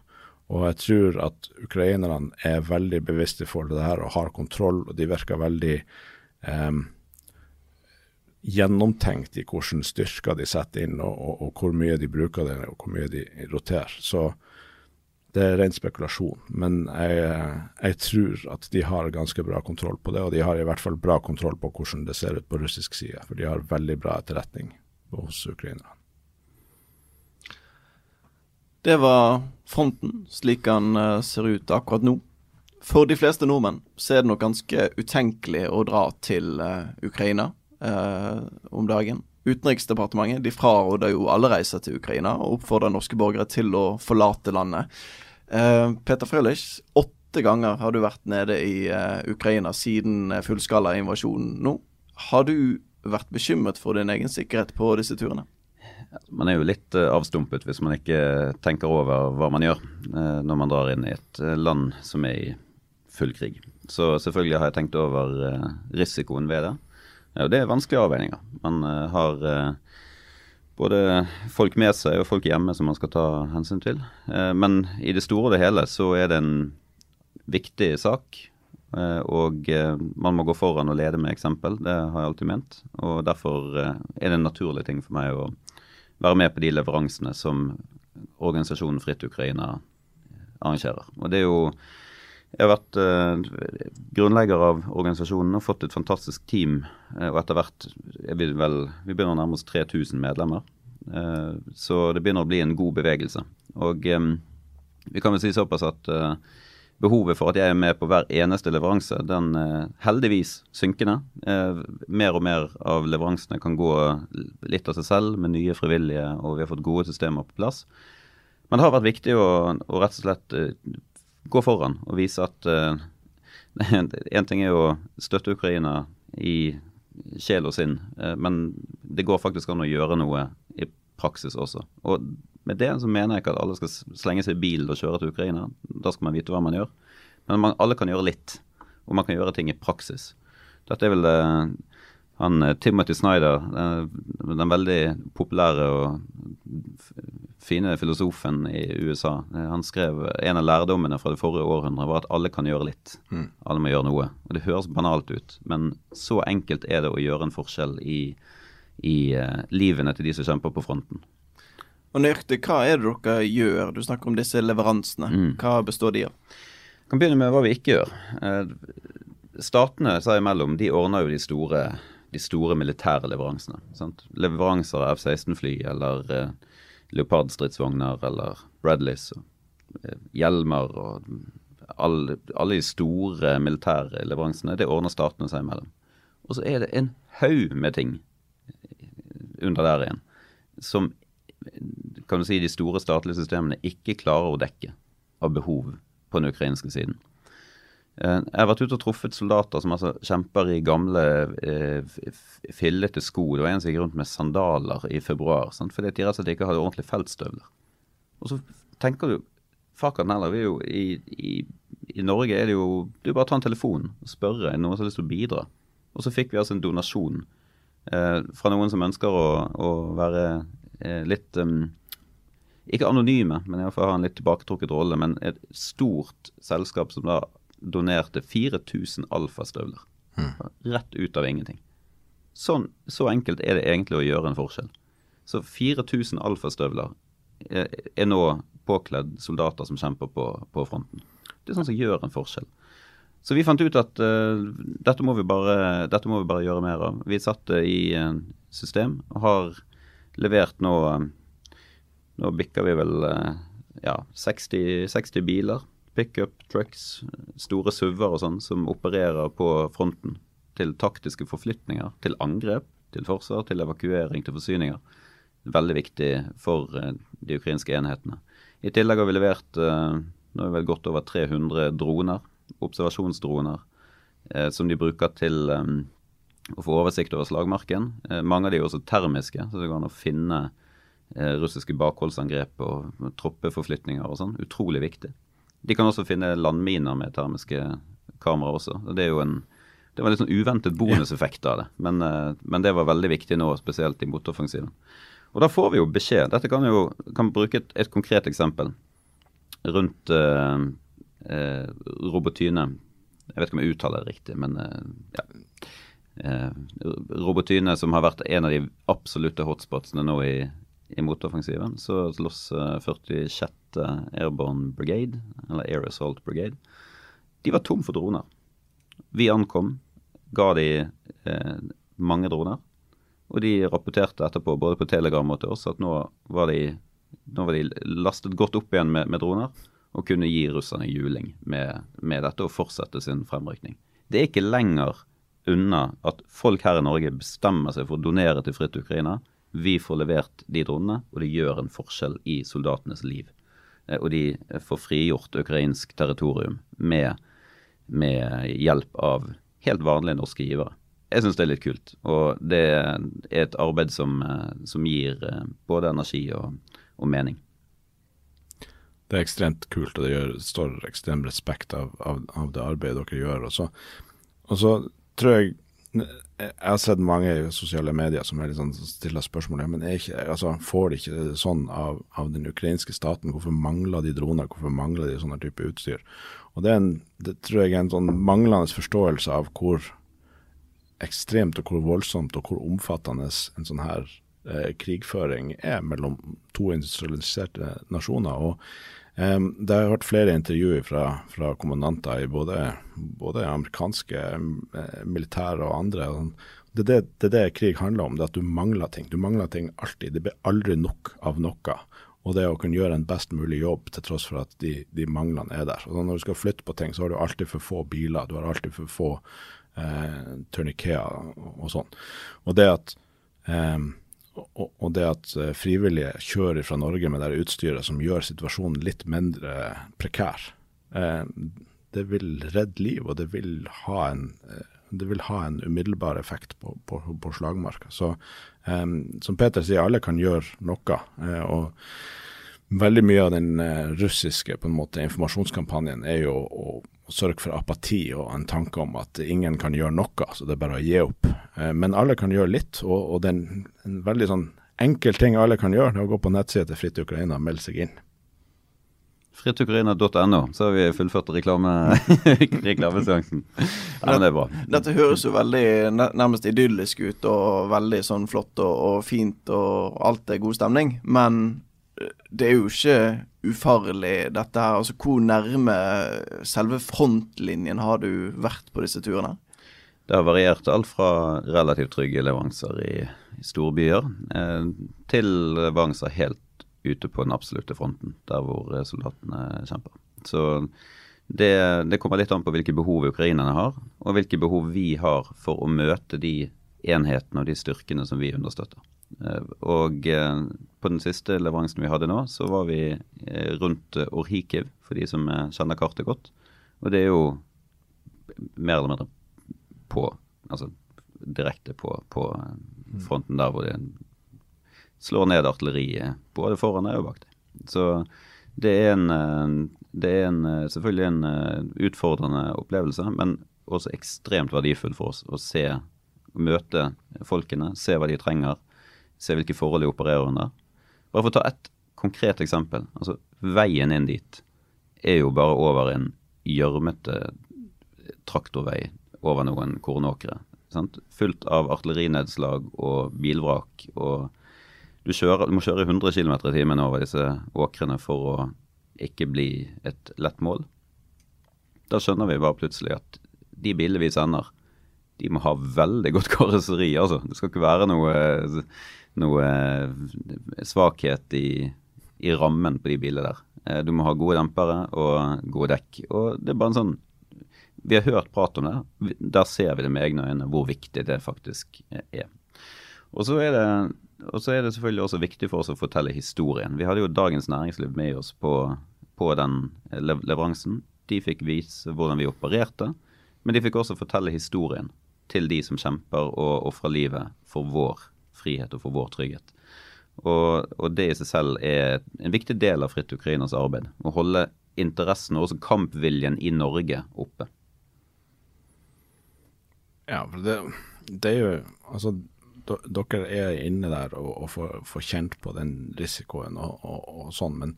Og jeg tror at ukrainerne er veldig bevisste for det her og har kontroll, og de virker veldig eh, gjennomtenkt i hvilke styrker de setter inn, og, og, og, hvor mye de bruker det, og hvor mye de roterer. Så det er ren spekulasjon. Men jeg, jeg, tror at de har ganske bra kontroll på det, og de har i hvert fall bra kontroll på hvordan det ser ut på russisk side. For de har veldig bra etterretning hos ukrainerne.
Det var fronten slik den eh, ser ut akkurat nå. For de fleste nordmenn så er det nok ganske utenkelig å dra til uh, Ukraina eh, om dagen. Utenriksdepartementet de fraråder jo alle reiser til Ukraina og oppfordrer norske borgere til å forlate landet. Uh, Peter Frølich, åtte ganger har du vært nede i uh, Ukraina siden fullskala invasjonen nå. Har du vært bekymret for din egen sikkerhet på disse turene?
Man er jo litt avstumpet hvis man ikke tenker over hva man gjør når man drar inn i et land som er i full krig. Så selvfølgelig har jeg tenkt over risikoen ved det. Ja, det er vanskelige avveininger. Man uh, har uh, både folk med seg og folk hjemme som man skal ta hensyn til. Uh, men i det store og det hele så er det en viktig sak. og man må gå foran og lede med eksempel. Det har jeg alltid ment. Og derfor er det en naturlig ting for meg å være med på de leveransene som organisasjonen Fritt Ukraina arrangerer. Og det er jo jeg har vært eh, grunnlegger av organisasjonen og fått et fantastisk team. Eh, og etter hvert vi, vel, vi begynner å nærme oss 3000 medlemmer. Eh, så det begynner å bli en god bevegelse. Og um, vi kan vel si såpass at behovet for at jeg er med på hver eneste leveranse, den er heldigvis synkende. mer og mer av leveransene kan gå litt av seg selv med nye frivillige, og vi har fått gode systemer på plass. Men det har vært viktig å, å rett og slett gå foran og vise at uh, <laughs> En ting er å støtte Ukraina i sjel og sinn, uh, men det går faktisk an å gjøre noe i praksis også. Og med det så mener jeg ikke at alle skal slenge seg i bilen og kjøre til Ukraina. Da skal man vite hva man gjør. Men man, alle kan gjøre litt, og man kan gjøre ting i praksis. Dette er vel det uh, han eh, Timothy Snyder, den veldig populære og fine filosofen i USA, eh, han skrev en av lærdommene fra det forrige århundret var at alle kan gjøre litt. Mm. Alle må gjøre noe. Og Det høres banalt ut, men så enkelt er det å gjøre en forskjell i, i uh, livene til de som kjemper på fronten.
Og nøyaktig, Hva er det dere gjør? Du snakker om disse leveransene. Mm. Hva består de av?
Vi kan begynne med hva vi ikke gjør. Uh, statene seg imellom de ordner jo de store de store militære leveransene. Sant? Leveranser av F-16-fly eller eh, Leopard-stridsvogner eller Bradleys, og, eh, hjelmer og alle, alle, de store militære leveransene, det ordner statene seg imellom. Og så er det en haug med ting under der igjen som kan du si de store statlige systemene ikke klarer å dekke av behov på den ukrainske siden. Eh, jeg har vært ute og truffet soldater som altså kjemper i gamle, eh, fillete sko. Det var en som gikk rundt med sandaler i februar sant? fordi de rett og slett ikke hadde ordentlige feltstøvler. Og så tenker du Fakan heller, vi er jo i, i, i, Norge er det jo Du bare tar en telefon og spørre noen som har lyst til å bidra. Og så fikk vi altså en donasjon eh, fra noen som ønsker å, å være eh, litt um, Ikke anonyme, men iallfall ha en litt tilbaketrukket rolle. Men et stort selskap som da donerte 4000 alfastøvler. Mm. Rett ut av ingenting. Sånn, så enkelt er det egentlig å gjøre en forskjell. Så 4000 alfastøvler er, er nå påkledd soldater som kjemper på, på, fronten. Det er sånn som gjør en forskjell. Så vi fant ut at uh, dette, må bare, dette, må vi bare, gjøre mer av. Vi satte i uh, system og har levert nå uh, Nå bikker vi vel ja, 60, 60 biler pickup trucks, store SUV-er og sånn, som opererer på fronten til taktiske forflytninger, til angrep, til forsvar, til evakuering, til forsyninger. Veldig viktig for uh, de ukrainske enhetene. I tillegg har vi levert uh, nå er vel godt over 300 droner, observasjonsdroner, uh, som de bruker til å få oversikt over slagmarken. mange av de er også termiske, så det går an å finne eh, russiske bakholdsangrep og troppeforflytninger og sånn. Utrolig viktig. De kan også finne landminer med termiske kamera også. Det er jo en det var en litt sånn uventet bonuseffekt av det, men, eh, men, det var veldig viktig nå, spesielt i motoffensiven. Og da får vi jo beskjed. Dette kan jo kan bruke et, et konkret eksempel rundt eh, eh, Robotyne. Jeg vet ikke om jeg uttaler det riktig, men eh, ja. Eh, Robotyne, som har vært en av de absolutte hotspotsene nå i, i motoffensiven, så slåss 46. Eh, Airborne Brigade, eller Air Assault Brigade, de var tom for droner. Vi ankom, ga de eh, mange droner. Og de rapporterte etterpå, både på Telegram og til oss, at nå var de, nå var de lastet godt opp igjen med, med, droner og kunne gi russerne juling med, med dette og fortsette sin fremrykning. Det er ikke lenger unna at folk her i Norge bestemmer seg for å donere til Fritt Ukraina. Vi får levert de dronene, og det gjør en forskjell i soldatenes liv. Eh, og de får frigjort ukrainsk territorium med, med hjelp av helt vanlige norske givere. Jeg syns det er litt kult, og det er et arbeid som, eh, som gir eh, både energi og, og, mening.
Det er ekstremt kult, og det gjør, står ekstrem respekt av, av, av, det arbeidet dere gjør. Og så tror jeg jeg har sett mange i sosiale medier som er litt sånn, stiller spørsmål men ikke, altså, får de ikke sånn av, av, den ukrainske staten. Hvorfor mangler de droner? Hvorfor mangler de sånne type utstyr? Og Det, en, det tror jeg er en sånn manglende forståelse av hvor ekstremt og hvor voldsomt og hvor omfattende en sånn her eh, krigføring er mellom to industrialiserte nasjoner. og Det har vært flere intervjuer fra, fra kommandanter i både, både amerikanske eh, militære og andre. Det er det, det, det krig handler om, det at du mangler ting. Du mangler ting alltid. Det blir aldri nok av noe. Og det å kunne gjøre en best mulig jobb til tross for at de, de manglene er der. Og når du skal flytte på ting, så har du alltid for få biler. Du har alltid for få eh, turnikeer og sånn. Og det at eh, og, det at eh, frivillige kjører fra Norge med det utstyret som gjør situasjonen litt mindre prekær, eh, det vil redde liv, og det vil ha en, eh, vil ha en umiddelbar effekt på, på, på slagmarka. Så som Peter sier, alle kan gjøre noe. og Veldig mye av den russiske måte, informasjonskampanjen er jo å sørge for apati og en tanke om at ingen kan gjøre noe, så det er bare å gi opp. Eh, men alle kan gjøre litt, og, og det er en, en, veldig sånn enkel ting alle kan gjøre, det er å gå på nettsida til Fritt Ukraina og melde seg inn.
Frittukraina.no, så har vi fullført reklame, <laughs> reklameseansen. Ja, men det er bra.
Dette høres jo veldig nærmest idyllisk ut, og veldig sånn flott og, og fint, og alt er god stemning. Men det er jo ikke ufarlig, dette her. Altså, hvor nærme selve frontlinjen har du vært på disse turene?
Det har variert alt fra relativt trygge leveranser i, i store byer eh, til leveranser helt ute på den absolutte fronten, der hvor soldatene kjemper. Så det, det, kommer litt an på hvilke behov ukrainerne har, og hvilke behov vi har for å møte de enhetene og de styrkene som vi understøtter. Eh, og eh, på den siste leveransen vi hadde nå, så var vi eh, rundt Orhikiv, for de som kjenner kartet godt. Og det er jo mer eller mindre på Altså direkte på, på fronten der hvor det slår ned artilleriet både foran deg og bak deg. Så det er, en, det er en, selvfølgelig en utfordrende opplevelse, men også ekstremt verdifull for oss å se, møte folkene, se hva de trenger se hvilke forhold de opererer under. Bare for å ta ett konkret eksempel. altså Veien inn dit er jo bare over en gjørmete traktorvei over noen kornåkre. Sant? Fullt av artillerinedslag og bilvrak. og du, kjører, du må kjøre 100 km i timen over disse åkrene for å ikke bli et lett mål. Da skjønner vi bare plutselig at de bilene vi sender, de må ha veldig godt karosseri. altså. Det skal ikke være noe noe eh, svakhet i, i, rammen på de bilene der. Eh, du må ha gode dempere og gode dekk. Og det er bare en sånn Vi har hørt prat om det. Der ser vi det med egne øyne hvor viktig det faktisk er. Og så er det, er det selvfølgelig også viktig for oss å fortelle historien. Vi hadde jo Dagens Næringsliv med oss på, på den leveransen. De fikk vise hvordan vi opererte, men de fikk også fortelle historien til de som kjemper og ofrer livet for vår frihet og for vår trygghet. Og, og, det i seg selv er en viktig del av Fritt Ukrainas arbeid. Å holde interessen og også kampviljen i Norge oppe.
Ja, for det, det er jo Altså, dere er inne der og, og får, får, kjent på den risikoen og, og, og sånn, men,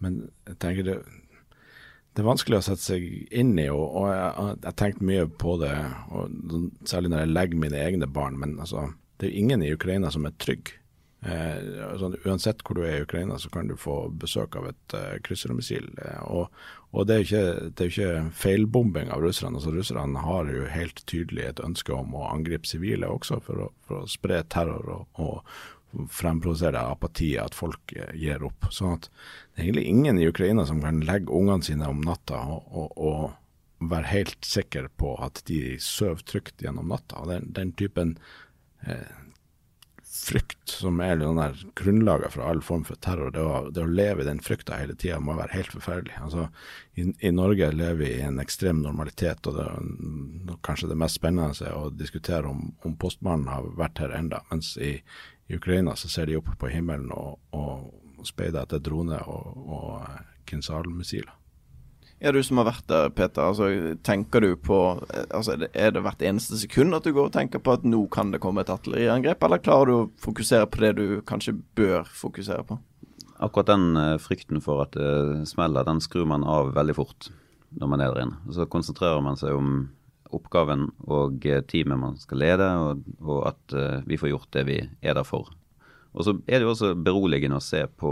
men, jeg tenker det, det er vanskelig å sette seg inn i, og, jeg har tenkt mye på det, særlig når jeg legger mine egne barn. Men altså, det er ingen i Ukraina som er trygg. Eh, sånn, uansett hvor du er i Ukraina, så kan du få besøk av et eh, kryssermissil. Eh, og, og det er jo ikke, ikke feilbombing av russerne. altså Russerne har jo helt tydelig et ønske om å angripe sivile også, for å, for å spre terror og, og fremprovosere apati, at folk eh, gir opp. sånn at det er egentlig ingen i Ukraina som kan legge ungene sine om natta og, og, være helt sikker på at de sover trygt gjennom natta. Den, den typen frykt som er sånn der grunnlaget for all form for terror. Det å, det å leve i den frykta hele tida må være helt forferdelig. Altså, i, i, Norge lever vi i en ekstrem normalitet, og det, kanskje det mest spennende er å diskutere om, om postmannen har vært her enda, mens i, i, Ukraina så ser de opp på himmelen og, og speider etter droner og, og kinsalmissiler.
Ja, du som har vært der, Peter. altså Tenker du på altså Er det hvert eneste sekund at du går og tenker på at nå kan det komme et artilleriangrep, eller klarer du å fokusere på det du kanskje bør fokusere på?
Akkurat den uh, frykten for at det smeller, den skrur man av veldig fort når man er der inne. Så konsentrerer man seg om oppgaven og teamet man skal lede, og, og at vi får gjort det vi er der for. Og så er det jo også beroligende å se på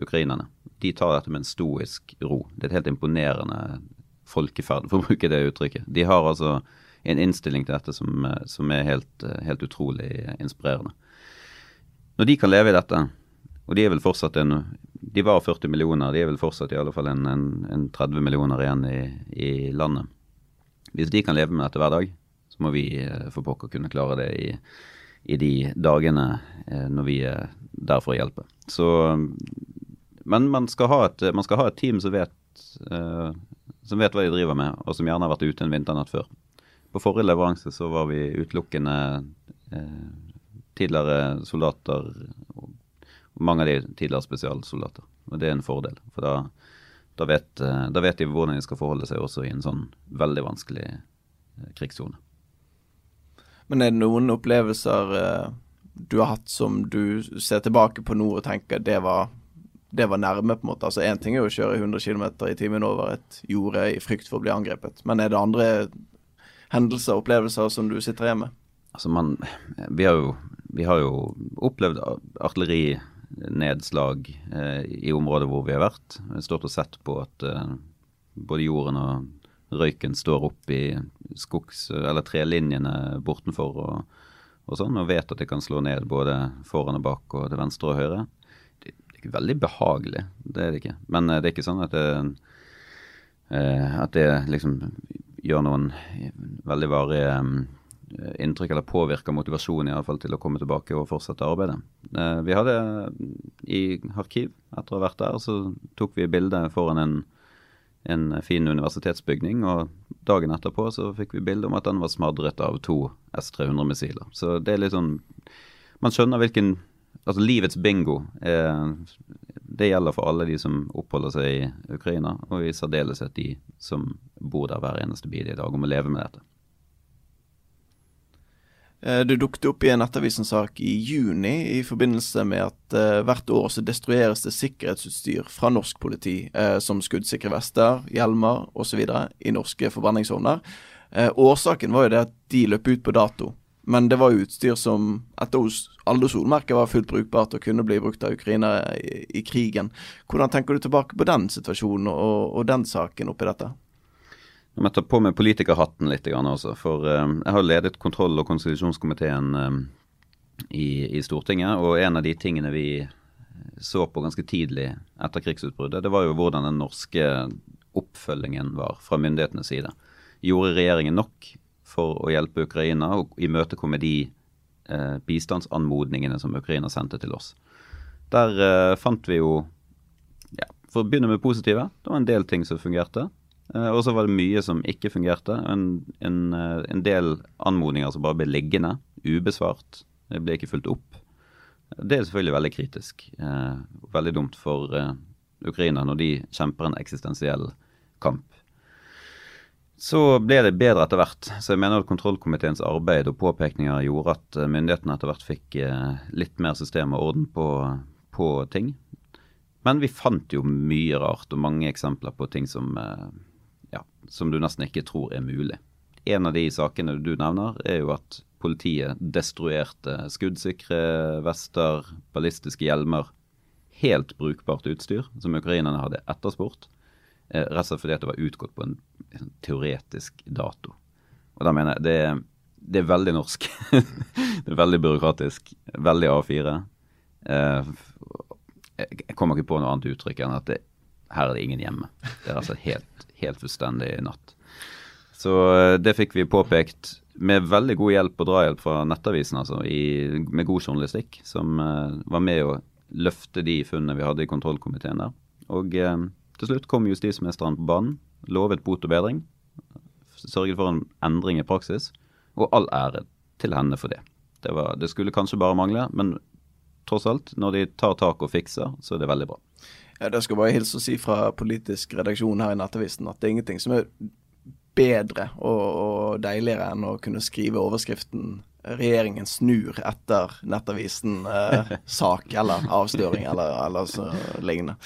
ukrainerne de tar dette med en stoisk ro. Det er et helt imponerende folkeferd, for å bruke det uttrykket. De har altså en innstilling til dette som, som er helt, helt, utrolig inspirerende. Når de kan leve i dette, og de er vel fortsatt en De var 40 millioner, de er vel fortsatt i alle fall en, en, en 30 millioner igjen i, i, landet. Hvis de kan leve med dette hver dag, så må vi eh, for pokker kunne klare det i, i de dagene eh, når vi er der for å hjelpe. Så men man skal ha et, skal ha et team som vet, uh, som vet hva de driver med, og som gjerne har vært ute en vinternatt før. På forrige leveranse så var vi utelukkende uh, tidligere soldater, og mange av de tidligere spesialsoldater. Og det er en fordel. For da, da, vet, uh, da vet de hvordan de skal forholde seg også i en sånn veldig vanskelig krigssone.
Men er det noen opplevelser du har hatt som du ser tilbake på nå og tenker det var det var nærme, på en måte. Altså Én ting er jo å kjøre 100 km i timen over et jorde i frykt for å bli angrepet, men er det andre hendelser og opplevelser som du sitter igjen med?
Altså man, vi har jo, vi har jo opplevd artillerinedslag eh, i området hvor vi har vært. Vi har stått og sett på at eh, både jorden og røyken står opp i skogs- eller trelinjene bortenfor og, og sånn, og vet at det kan slå ned både foran og bak og til venstre og høyre veldig behagelig, det er det ikke. Men eh, det er ikke sånn at det, eh, at det liksom gjør noen veldig varige eh, inntrykk eller påvirker motivasjonen i alle fall til å komme tilbake og fortsette arbeidet. Vi hadde i arkiv etter å ha vært der, så tok vi bilde foran en, en fin universitetsbygning, og dagen etterpå så fikk vi bilde om at den var smadret av to S-300-missiler. Så det er litt sånn Man skjønner hvilken altså livets bingo eh, det gjelder for alle de som oppholder seg i Ukraina, og i særdeleshet de som bor der hver eneste bidige dag og må leve med dette.
Eh, du dukket opp i en Nettavisen-sak i juni i forbindelse med at uh, hvert år så destrueres det sikkerhetsutstyr fra norsk politi, uh, som skuddsikre vester, hjelmer osv. i norske forbrenningsovner. Uh, årsaken var jo det at de løp ut på dato. Men det var utstyr som etter alle solmerker var fullt brukbart og kunne bli brukt av Ukraina i, i, krigen. Hvordan tenker du tilbake på den situasjonen og, og den saken oppi dette?
Jeg må ta på meg politikerhatten litt også. For um, jeg har ledet kontroll- og konstitusjonskomiteen um, i, i, Stortinget. Og en av de tingene vi så på ganske tidlig etter krigsutbruddet, det var jo hvordan den norske oppfølgingen var fra myndighetenes side. Gjorde regjeringen nok for å hjelpe Ukraina og imøtekomme de eh, bistandsanmodningene som Ukraina sendte til oss. Der eh, fant vi jo ja, For å begynne med positive, det var en del ting som fungerte. Eh, og så var det mye som ikke fungerte. En, en, eh, en, del anmodninger som bare ble liggende, ubesvart. Det ble ikke fulgt opp. Det er selvfølgelig veldig kritisk. Eh, veldig dumt for eh, Ukraina når de kjemper en eksistensiell kamp. Så ble det bedre etter hvert. Så jeg mener at kontrollkomiteens arbeid og påpekninger gjorde at eh, myndighetene etter hvert fikk eh, litt mer system og orden på, på ting. Men vi fant jo mye rart og mange eksempler på ting som, eh, ja, som du nesten ikke tror er mulig. En av de sakene du nevner, er jo at politiet destruerte skuddsikre vester, ballistiske hjelmer, helt brukbart utstyr som ukrainerne hadde etterspurt. Eh, rett og slett fordi det var utgått på en, en teoretisk dato. Og da mener jeg det, det er veldig norsk. <laughs> det er veldig byråkratisk. Veldig A4. Eh, jeg kommer ikke på noe annet uttrykk enn at det, her er det ingen hjemme. Det er altså helt, helt fullstendig natt. Så eh, det fikk vi påpekt med veldig god hjelp og drahjelp fra Nettavisen, altså, i, med god journalistikk, som uh, var med å løfte de funnene vi hadde i kontrollkomiteen der. Og uh, til slutt kom justisministeren på banen, lovet bot og bedring, sørget for en endring i praksis, og all ære til henne for det. Det, var, det skulle kanskje bare mangle, men tross alt, når de tar tak og fikser, så er det veldig bra.
Ja, Det skal bare hilse å si fra politisk redaksjon her i Nettavisen at det er ingenting som er bedre og, og deiligere enn å kunne skrive overskriften 'Regjeringen snur etter Nettavisen-sak eh, eller avsløring eller, eller så lignende'.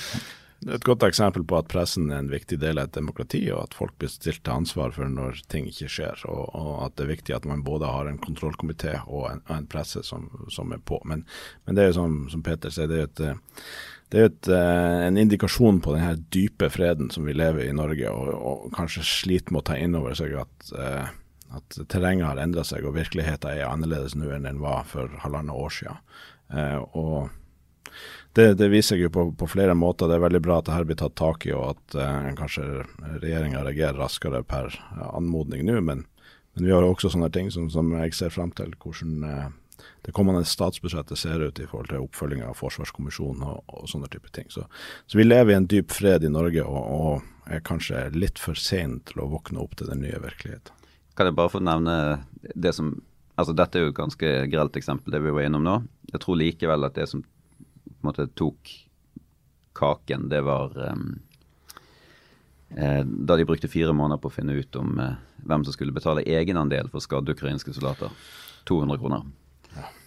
Et godt eksempel på at pressen er en viktig del av et demokrati, og at folk blir stilt til ansvar for når ting ikke skjer. Og, og at det er viktig at man både har en kontrollkomité og en, en presse som, som, er på. Men, men det er jo som, som Peter sier, det er et det er et, eh, en indikasjon på den her dype freden som vi lever i i Norge, og, og kanskje sliter med å ta inn over seg at, uh, at terrenget har endra seg og virkeligheten er annerledes nå enn den var for halvannet år siden. Uh, og det, det, viser seg jo på, på, flere måter. Det er veldig bra at dette blir tatt tak i, og at eh, kanskje regjeringa reagerer raskere per anmodning nå. Men, men, vi har jo også sånne ting som, som jeg ser frem til. hvordan det kommende statsbudsjettet ser ut i forhold til oppfølginga av forsvarskommisjonen og, og, sånne type ting. Så, så, vi lever i en dyp fred i Norge og, og er kanskje litt for sent til å våkne opp til den nye virkeligheten.
Kan jeg bare få nevne det som altså Dette er jo et ganske grelt eksempel, det vi var innom nå. Jeg tror likevel at det som på en måte tok kaken, det var um, eh, da de brukte fire måneder på å finne ut om eh, hvem som skulle betale egenandel for skadde ukrainske soldater. 200 kroner.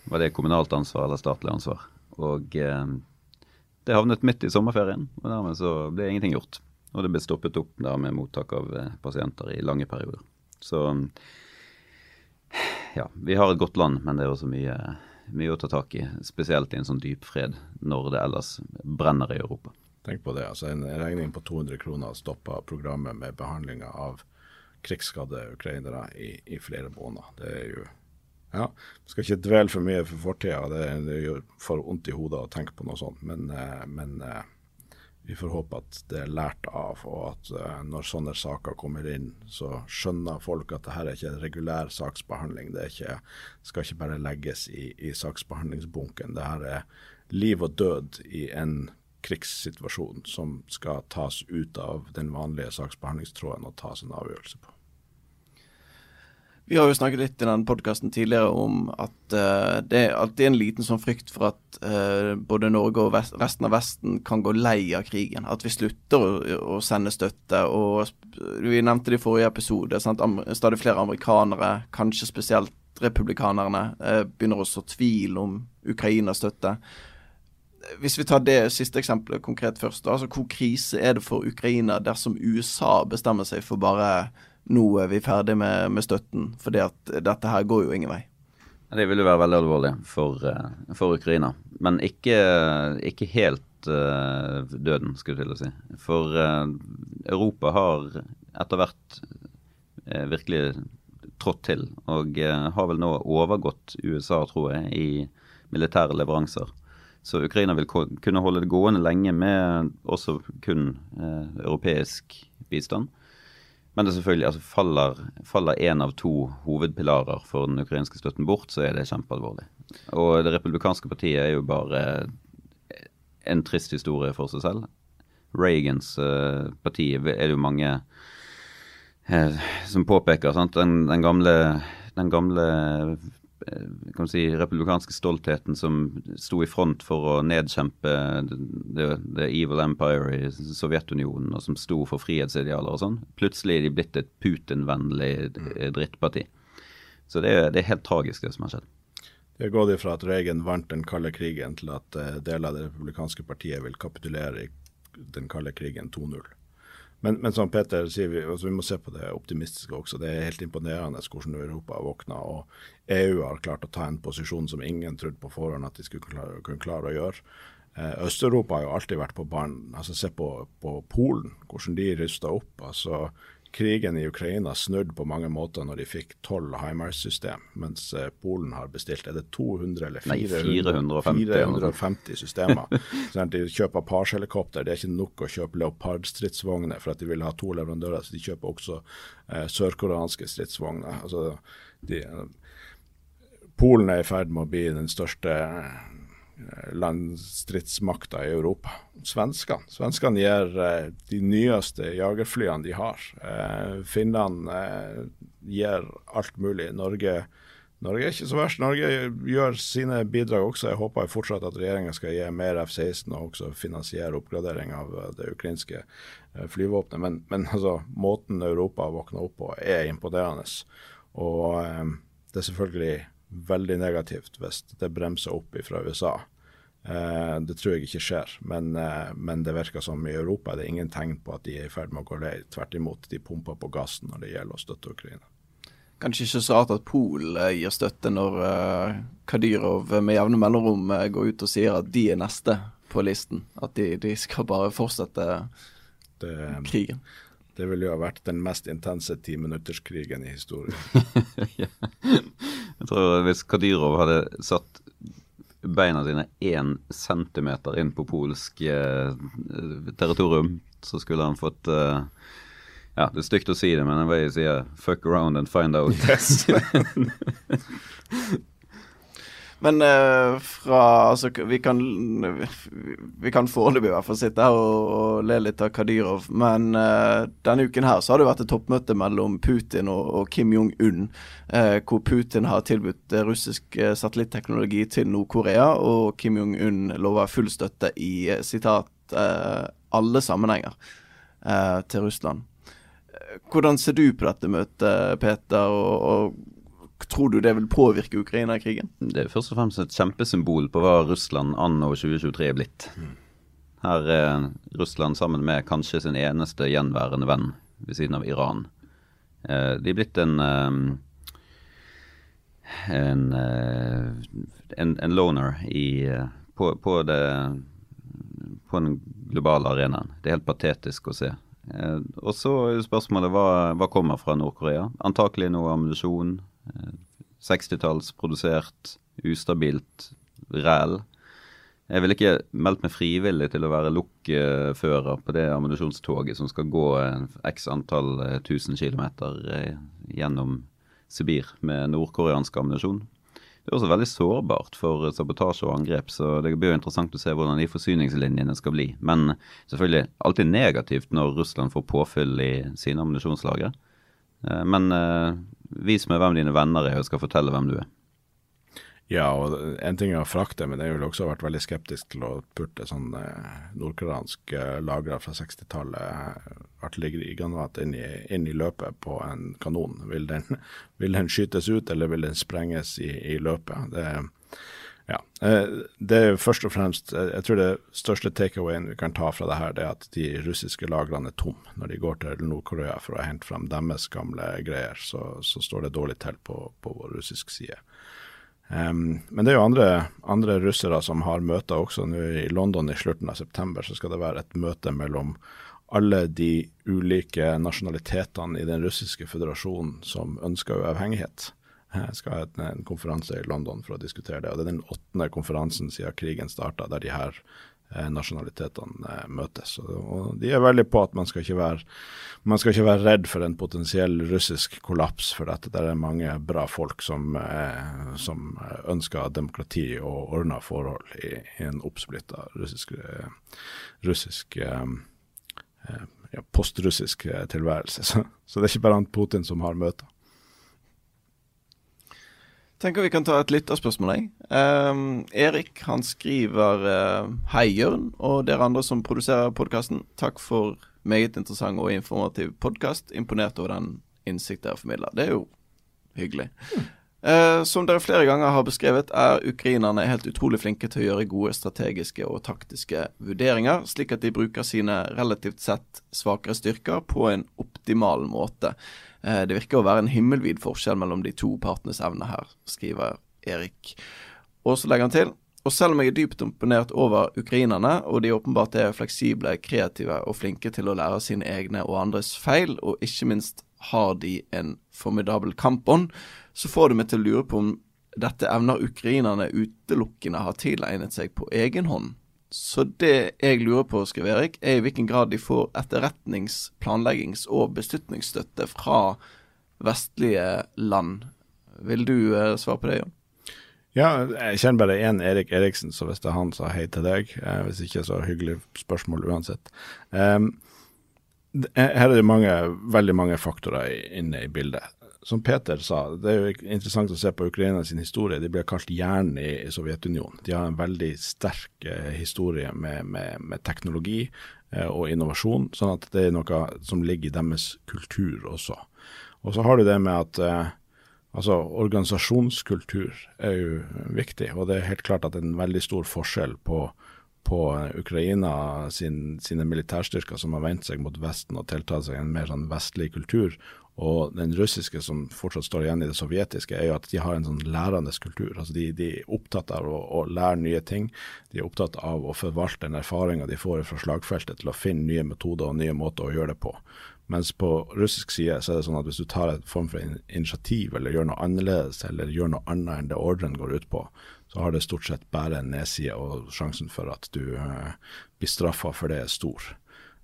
Var det kommunalt ansvar eller statlig ansvar? Og eh, det havnet midt i sommerferien, og dermed så ble ingenting gjort. Og det ble stoppet opp der med mottak av eh, pasienter i lange perioder. Så ja, vi har et godt land, men det er også mye, mye å ta tak i. Spesielt i en sånn dyp fred når det ellers brenner i Europa.
Tenk på det. altså En regning på 200 kroner stoppa programmet med behandlinga av krigsskadde ukrainere i, i flere måneder. Det er jo ja, Skal ikke dvele for mye for fortida, det, det gjør for vondt i hodet å tenke på noe sånt. Men, eh, men eh, vi får håpe at det er lært av, og at eh, når sånne saker kommer inn, så skjønner folk at dette er ikke en regulær saksbehandling. Det ikke, skal ikke bare legges i, i saksbehandlingsbunken. Dette er liv og død i en krigssituasjon som skal tas ut av den vanlige saksbehandlingstråden og tas en avgjørelse på.
Vi har jo snakket litt i den podkasten tidligere om at uh, det er en liten sånn frykt for at uh, både Norge og vest, resten av Vesten kan gå lei av krigen. At vi slutter å, å sende støtte. og Vi nevnte det i forrige episode. Sant? Stadig flere amerikanere, kanskje spesielt republikanerne, uh, begynner å så tvil om Ukrainas støtte. Hvis vi tar det siste eksempelet konkret først, altså hvor krise er det for Ukraina dersom USA bestemmer seg for bare nå er vi ferdig med, med støtten, for dette her går jo ingen vei.
Det vil jo være veldig alvorlig for, eh, for Ukraina, men ikke, ikke helt uh, døden, skulle jeg til å si. For uh, Europa har etter hvert uh, virkelig trådt til, og har vel nå overgått USA, tror jeg, i militære leveranser. Så Ukraina vil kunne holde det gående lenge med også kun europeisk bistand. Men det selvfølgelig, altså faller, faller en av to hovedpilarer for den ukrainske støtten bort, så er det kjempealvorlig. Og det republikanske partiet er jo bare en trist historie for seg selv. Reagans uh, parti er det jo mange uh, som påpeker. sant? Den, den, gamle, den gamle kan si, republikanske stoltheten som sto i front for å nedkjempe the, the evil empire i Sovjetunionen, og som sto for frihetsidealer og sånn. Plutselig er de blitt et Putin-vennlig eh, drittparti. Så det er, det er, helt tragisk, det som har skjedd.
Det har gått ifra at Reagan vant den kalde krigen, til at deler av det republikanske partiet vil kapitulere i den kalde krigen 2-0. Men, men, som Peter sier, vi, altså vi, må se på det optimistiske også. Det er helt imponerende hvordan Europa har våkna. Og EU har klart å ta en posisjon som ingen trodde på forhånd at de skulle klare, kunne klare å gjøre. Eh, Øst-Europa har jo alltid vært på banen. Altså, se på, på Polen, hvordan de rusta opp. altså krigen i Ukraina snudde på mange måter når de fikk tolv HIMARS-system, mens eh, Polen har bestilt er det 200 eller 400,
Nei, 450,
450 systemer. <laughs> sånn de kjøper Pars-helikopter. Det er ikke nok å kjøpe Leopard-stridsvogner for at de vil ha to leverandører, så de kjøper også eh, sørkoreanske stridsvogner. Altså, de, Polen er i ferd med å bli den største Eh, landstridsmakta i Europa. Svenskene. Svenskene gir eh, de nyeste jagerflyene de har. Eh, Finland gir alt mulig. Norge, Norge er ikke så verst. Norge gjør sine bidrag også. Jeg håper fortsatt at regjeringa skal gi mer F-16 og også finansiere oppgradering av det ukrainske flyvåpenet. Men, men altså, måten Europa våkner opp på, er imponerende. Og det er selvfølgelig veldig negativt hvis det bremser opp fra USA. Eh, det tror jeg ikke skjer, men, eh, men, det virker som i Europa er det ingen tegn på at de er i ferd med å gå lei. Tvert imot, de pumper på gassen når det gjelder å støtte Ukraina.
Kanskje ikke så rart at Pol eh, gir støtte når uh, Kadyrov med jevne mellomrom uh, går ut og sier at de er neste på listen. At de, de skal bare fortsette det, krigen.
Det ville jo ha vært den mest intense timinutterskrigen i historien. <laughs>
ja. Jeg tror Hvis Kadyrov hadde satt beina sine én centimeter inn på polsk eh, territorium, så skulle han fått eh, Ja, det er stygt å si det, men jeg sier 'fuck around and find out'. Yes. <laughs> <laughs>
Men uh, fra Altså, vi kan Vi kan foreløpig i hvert fall sitte her og, og, le litt av Kadyrov, men uh, denne uken her så har det vært et toppmøte mellom Putin og, og Kim Jong-un, uh, hvor Putin har tilbudt russisk satellitteknologi til Nord-Korea, og Kim Jong-un lover full støtte i sitat alle sammenhenger til Russland. Hvordan ser du på dette møtet, Peter, og, og Tror du det vil påvirke Ukraina-krigen?
Det er først og fremst et kjempesymbol på hva Russland anno 2023 er blitt. Her er Russland sammen med kanskje sin eneste gjenværende venn ved siden av Iran. Eh, de er blitt en eh, en, eh, en, en loner i, på, på, det, på den globale arenaen. Det er helt patetisk å se. Og så er spørsmålet hva, hva kommer fra Nord-Korea? Antakelig noe ammunisjon, 60-tallsprodusert, ustabilt ræl. Jeg ville ikke meldt meg frivillig til å være lokfører på det ammunisjonstoget som skal gå x antall eh, tusen kilometer eh, gjennom Sibir med nordkoreansk ammunisjon. Det er også veldig sårbart for sabotasje og angrep, så det blir jo interessant å se hvordan de forsyningslinjene skal bli. Men selvfølgelig alltid negativt når Russland får påfyll i sine ammunisjonslagre. Eh, men Vis meg hvem dine venner er, og skal fortelle hvem du er.
Ja, og en ting er å frakte, men jeg ville også vært veldig skeptisk til å putte sånn eh, nordkoreansk eh, lagra fra 60-tallet eh, artillerigranater inn, inn, i løpet på en kanon. Vil den, <laughs> vil den skytes ut, eller vil den sprenges i, i løpet? Det, ja. Eh, det er først og fremst eh, Jeg tror det største takeawayen vi kan ta fra det her, det er at de russiske lagrene er tomme. Når de går til Nord-Korea for å hente frem deres gamle greier, så, så står det dårlig til på, på russisk side. Um, men det er jo andre, andre russere som har møter også. Nå I London i slutten av september så skal det være et møte mellom alle de ulike nasjonalitetene i den russiske føderasjonen som ønsker uavhengighet. Jeg skal ha en, konferanse i London for å diskutere det. og Det er den åttende konferansen siden krigen starta der de her eh, nasjonalitetene eh, møtes. Og, De er veldig på at man skal, ikke være, man skal ikke være redd for en potensiell russisk kollaps, for dette. det er mange bra folk som, eh, som ønsker demokrati og ordna forhold i, i en oppsplitta russisk, eh, russisk eh, eh, ja, postrussisk tilværelse. <laughs> Så, så det er ikke bare han Putin som har møter.
Tenker vi kan ta et lytterspørsmål, jeg. Um, Erik han skriver uh, Hei, Jørn og dere andre som produserer podkasten. Takk for meget interessant og informativ podkast. Imponert over den innsikt dere formidler. Det er jo hyggelig. Mm. Uh, som dere flere ganger har beskrevet, er ukrainerne helt utrolig flinke til å gjøre gode strategiske og taktiske vurderinger, slik at de bruker sine relativt sett svakere styrker på en optimal måte. Eh, det virker å være en himmelvid forskjell mellom de to partenes evner her, skriver Erik. Og så legger han til og selv om jeg er dypt imponert over ukrainerne, og de åpenbart er fleksible, kreative og flinke til å lære sine egne og andres feil, og ikke minst har de en formidabel kampånd, så får det meg til å lure på om dette evner ukrainerne utelukkende har tilegnet seg på egen hånd. Så det jeg lurer på, skriver Erik, er i hvilken grad de får etterretnings-, planleggings- og beslutningsstøtte fra vestlige land. Vil du eh, svare på det, Jon?
Ja, jeg kjenner bare én Erik Eriksen, så hvis det er han, så hei til deg. Eh, hvis ikke, så hyggelig spørsmål uansett. Um, her er det mange, veldig mange faktorer inne i bildet som Peter sa, det er jo interessant å se på Ukraina sin historie. De ble kalt jern i, i Sovjetunionen. De har en veldig sterk eh, historie med, med, med teknologi eh, og innovasjon, sånn at det er noe som ligger i deres kultur også. Og så har du det med at eh, altså organisasjonskultur er jo viktig, og det er helt klart at det er en veldig stor forskjell på på Ukraina sin, sine militærstyrker som har vendt seg mot Vesten og tiltatt seg en mer sånn vestlig kultur, og den russiske som fortsatt står igjen i det sovjetiske, er jo at de har en sånn lærende kultur. Altså de, de er opptatt av å, å, lære nye ting. De er opptatt av å forvalte den erfaringa de får fra slagfeltet til å finne nye metoder og nye måter å gjøre det på. Mens på russisk side så er det sånn at hvis du tar et form for initiativ eller gjør noe annerledes eller gjør noe annet enn det ordren går ut på, så har det stort sett bare en nedside, og sjansen for at du uh, blir straffa for det er stor.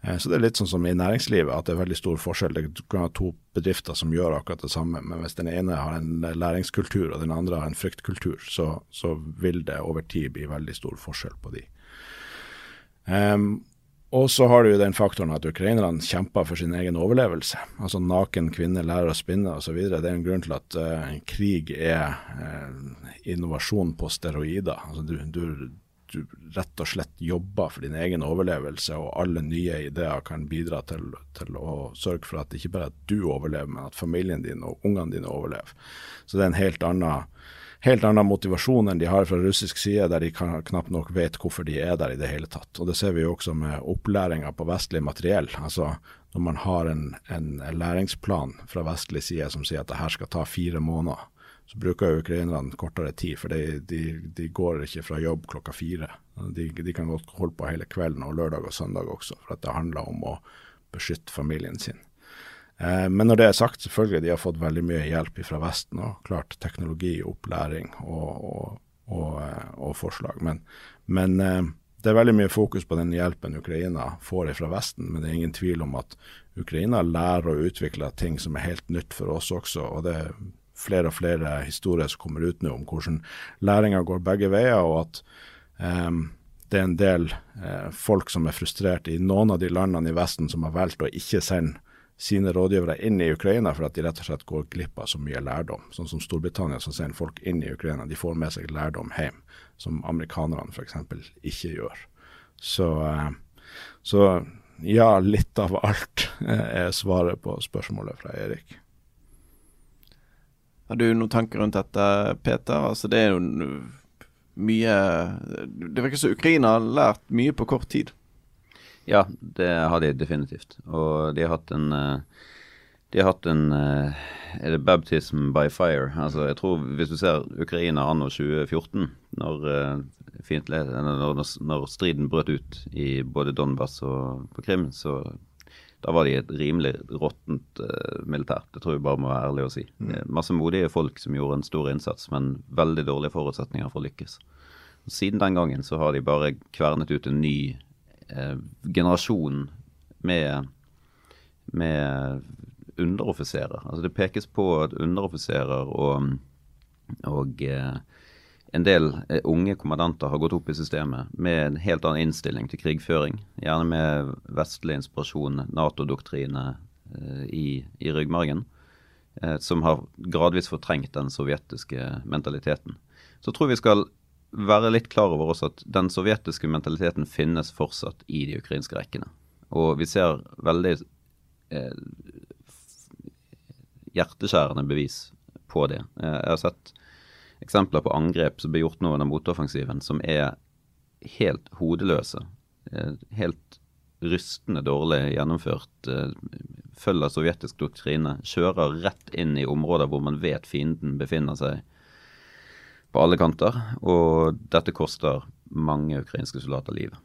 Eh, så det er litt sånn som i næringslivet, at det er veldig stor forskjell. Du kan ha to bedrifter som gjør akkurat det samme, men hvis den ene har en læringskultur og den andre har en fryktkultur, så, så vil det over tid bli veldig stor forskjell på de. Um, og så har du jo den faktoren at ukrainerne kjemper for sin egen overlevelse. Altså naken kvinne lærer å spinne osv. Det er en grunn til at uh, krig er uh, innovasjon på steroider. Altså du, du, du rett og slett jobber for din egen overlevelse, og alle nye ideer kan bidra til, til å sørge for at ikke bare at du overlever, men at familien din og ungene dine overlever. Så det er en helt annen, helt annen motivasjon enn de har fra russisk side, der de kan, knapt nok vet hvorfor de er der i det hele tatt. Og Det ser vi jo også med opplæringa på vestlig materiell. Altså Når man har en, en læringsplan fra vestlig side som sier at det her skal ta fire måneder, så bruker jo ukrainerne kortere tid, for de, de, de, går ikke fra jobb klokka fire. De, de, kan godt holde på hele kvelden og lørdag og søndag også, for at det handler om å beskytte familien sin. Eh, men når det er sagt, selvfølgelig de har fått veldig mye hjelp fra Vesten. og Klart teknologi, opplæring og, og, og, eh, og forslag. Men, men eh, det er veldig mye fokus på den hjelpen Ukraina får fra Vesten, men det er ingen tvil om at Ukraina lærer å utvikle ting som er helt nytt for oss også. og det er flere og flere historier som kommer ut nå om hvordan læringa går begge veier, og at um, det er en del eh, folk som er frustrert i noen av de landene i Vesten som har valgt å ikke sende sine rådgivere inn i Ukraina for at de rett og slett går glipp av så mye lærdom. Sånn som Storbritannia som sender folk inn i Ukraina. De får med seg lærdom hjem, som amerikanerne f.eks. ikke gjør. Så, uh, så ja, litt av alt er svaret på spørsmålet fra Erik.
Har du noen tanker rundt dette, Peter? Altså, det er jo mye Det virker som Ukraina har lært mye på kort tid.
Ja, det har de definitivt. Og de har hatt en eh, de har hatt en eh, Er det baptism by fire? Altså, jeg tror Hvis du ser Ukraina anno 2014, når, eh, når, når striden brøt ut i både Donbas og på Krim, så da var de et rimelig råttent uh, militær. Det tror jeg bare må være ærlig å si. Mm. Masse modige folk som gjorde en stor innsats, men veldig dårlige forutsetninger for å lykkes. Siden den gangen så har de bare kvernet ut en ny uh, generasjon med, med underoffiserer. Altså det pekes på at underoffiserer og, og uh, en del eh, unge kommandanter har gått opp i systemet med en helt annen innstilling til krigføring. Gjerne med vestlig inspirasjon, Nato-doktrine eh, i, i, ryggmargen. eh, som har gradvis fortrengt den sovjetiske mentaliteten. Så tror vi skal være litt klar over også at den sovjetiske mentaliteten finnes fortsatt i de ukrainske rekkene. Og vi ser veldig eh, hjerteskjærende bevis på det. Eh, jeg har sett eksempler på angrep som ble gjort nå under motoffensiven, som er helt hodeløse. Eh, helt rystende dårlig gjennomført. Eh, følger sovjetisk doktrine. Kjører rett inn i områder hvor man vet fienden befinner seg på alle kanter. Og dette koster mange ukrainske soldater livet.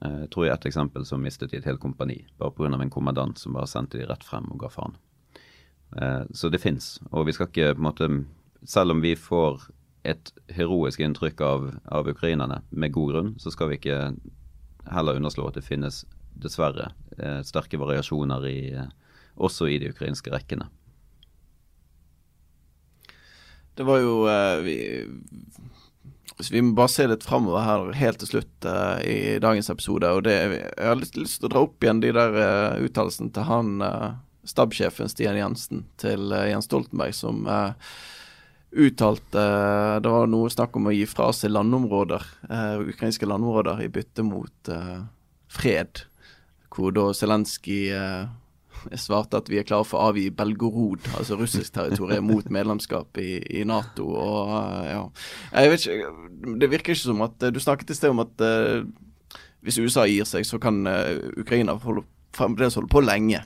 Jeg tror i et eksempel som mistet de et helt kompani, bare pga. en kommandant som bare sendte de rett frem og ga faen. Så det fins. Og vi skal ikke på en måte Selv om vi får et heroisk inntrykk av, av ukrainerne, med god grunn, så skal vi ikke heller underslå at det finnes dessverre eh, sterke variasjoner i, eh, også i de ukrainske rekkene.
Det var jo eh, vi, vi må bare se litt framover her helt til slutt eh, i dagens episode. og det, Jeg har litt lyst til å dra opp igjen de der uh, uttalelsene til han uh, stabssjefen Stian Jensen til uh, Jens Stoltenberg, som uh, uttalte Det var noe snakk om å gi fra seg landområder, eh, ukrainske landområder, i bytte mot eh, fred. Hvor da Zelenskyj eh, svarte at vi er klare for å avgi Belgorod, altså russisk territorium, <laughs> mot medlemskap i, i Nato. Og ja Jeg vet ikke Det virker ikke som at Du snakket i sted om at hvis USA gir seg, så kan Ukraina holde, fremdeles holde på lenge.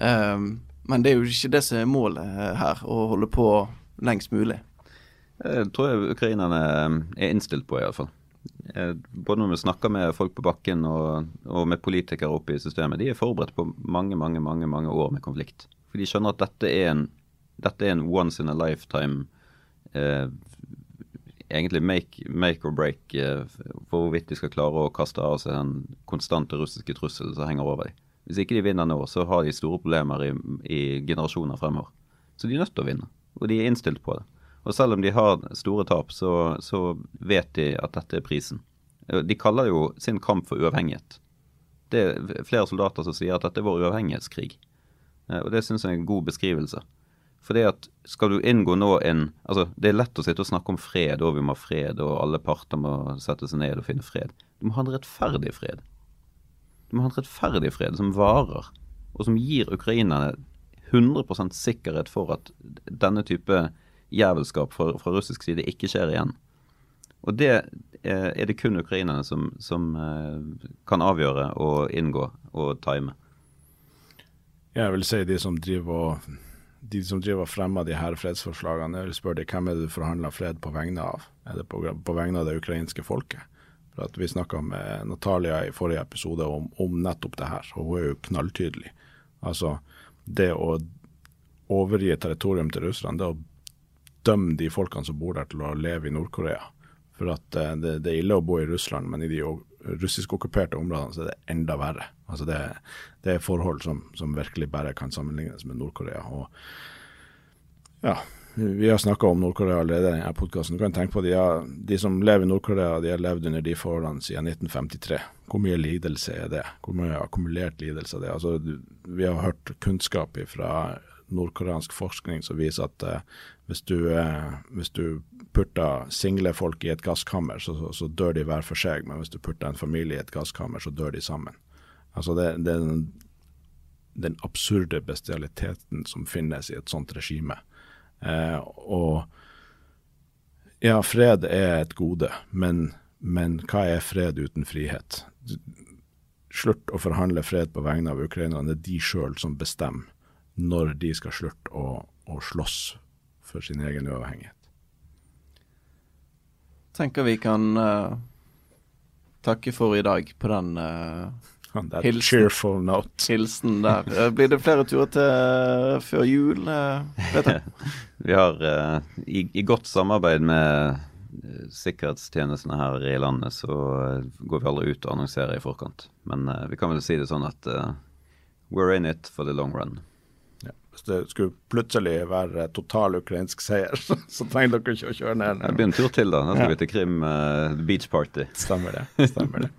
men det er jo ikke det som er målet her, å holde på lengst mulig.
Det tror jeg ukrainerne eh, er innstilt på, iallfall. Eh, både når vi snakker med folk på bakken og, og, med politikere oppe i systemet. De er forberedt på mange mange, mange, mange år med konflikt. For de skjønner at dette er en, dette er en once in a lifetime eh, egentlig make, make or break eh, for hvorvidt de skal klare å kaste av seg den konstante russiske trusselen som henger over dem. Hvis ikke de vinner nå, så har de store problemer i, i generasjoner fremover. Så de er nødt til å vinne og de er innstilt på det. Og selv om de har store tap, så, så vet de at dette er prisen. De kaller jo sin kamp for uavhengighet. Det er flere soldater som sier at dette er vår uavhengighetskrig. Eh, og det syns jeg er en god beskrivelse. For det at skal du inngå nå en Altså, det er lett å sitte og snakke om fred, og vi må ha fred, og alle parter må sette seg ned og finne fred. Du må ha en rettferdig fred. Du må ha en rettferdig fred som varer, og som gir ukrainerne 100% sikkerhet for at denne type jævelskap fra, fra, russisk side ikke skjer igjen. Og det er det kun ukrainerne som, som eh, kan avgjøre og inngå og time.
Jeg vil si de som driver og de som driver fremmer de her fredsforslagene, jeg vil spørre dem hvem er det du forhandler fred på vegne av? Er det på, på vegne av det ukrainske folket? For at Vi snakka med Natalia i forrige episode om, om, nettopp det her, og hun er jo knalltydelig. Altså, det å overgi territorium til russerne, det å dømme de folkene som bor der til å leve i Nord-Korea. For at eh, det, det, er ille å bo i Russland, men i de russisk-okkuperte områdene så er det enda verre. Altså det, det er forhold som, som, virkelig bare kan sammenlignes med Nord-Korea. Ja, vi har snakka om Nord-Korea allerede i denne podkasten. Du kan tenke på de, de som lever i Nord-Korea, de har levd under de forholdene siden 1953. Hvor mye lidelse er det? Hvor mye akkumulert lidelse er det? Altså, vi har hørt kunnskap fra nordkoreansk forskning som viser at uh, hvis, du, uh, hvis, du, putter single folk i et gasskammer, så, så, så, dør de hver for seg. Men hvis du putter en familie i et gasskammer, så dør de sammen. Altså det, det er den, den, absurde bestialiteten som finnes i et sånt regime. Uh, og ja, fred er et gode, men, men hva er fred uten frihet? Slutt å forhandle fred på vegne av ukrainerne. Det er de sjøl som bestemmer når de skal slutte å, å slåss for sin egen uavhengighet.
Tenker vi kan uh, takke for i dag på den uh,
hilsen,
hilsen der. Uh, blir det flere turer til før jul? <laughs>
vi har i, i, godt samarbeid med sikkerhetstjenestene her i landet, så går vi aldri ut og annonserer i forkant. Men vi kan vel si det sånn at we're in it for the long run.
Hvis det skulle plutselig være total ukrainsk seier, <laughs> så, trenger dere ikke å kjøre ned.
Det begynte tur til, da. da skal vi til Krim uh, beach party.
Stemmer det. Stemmer det.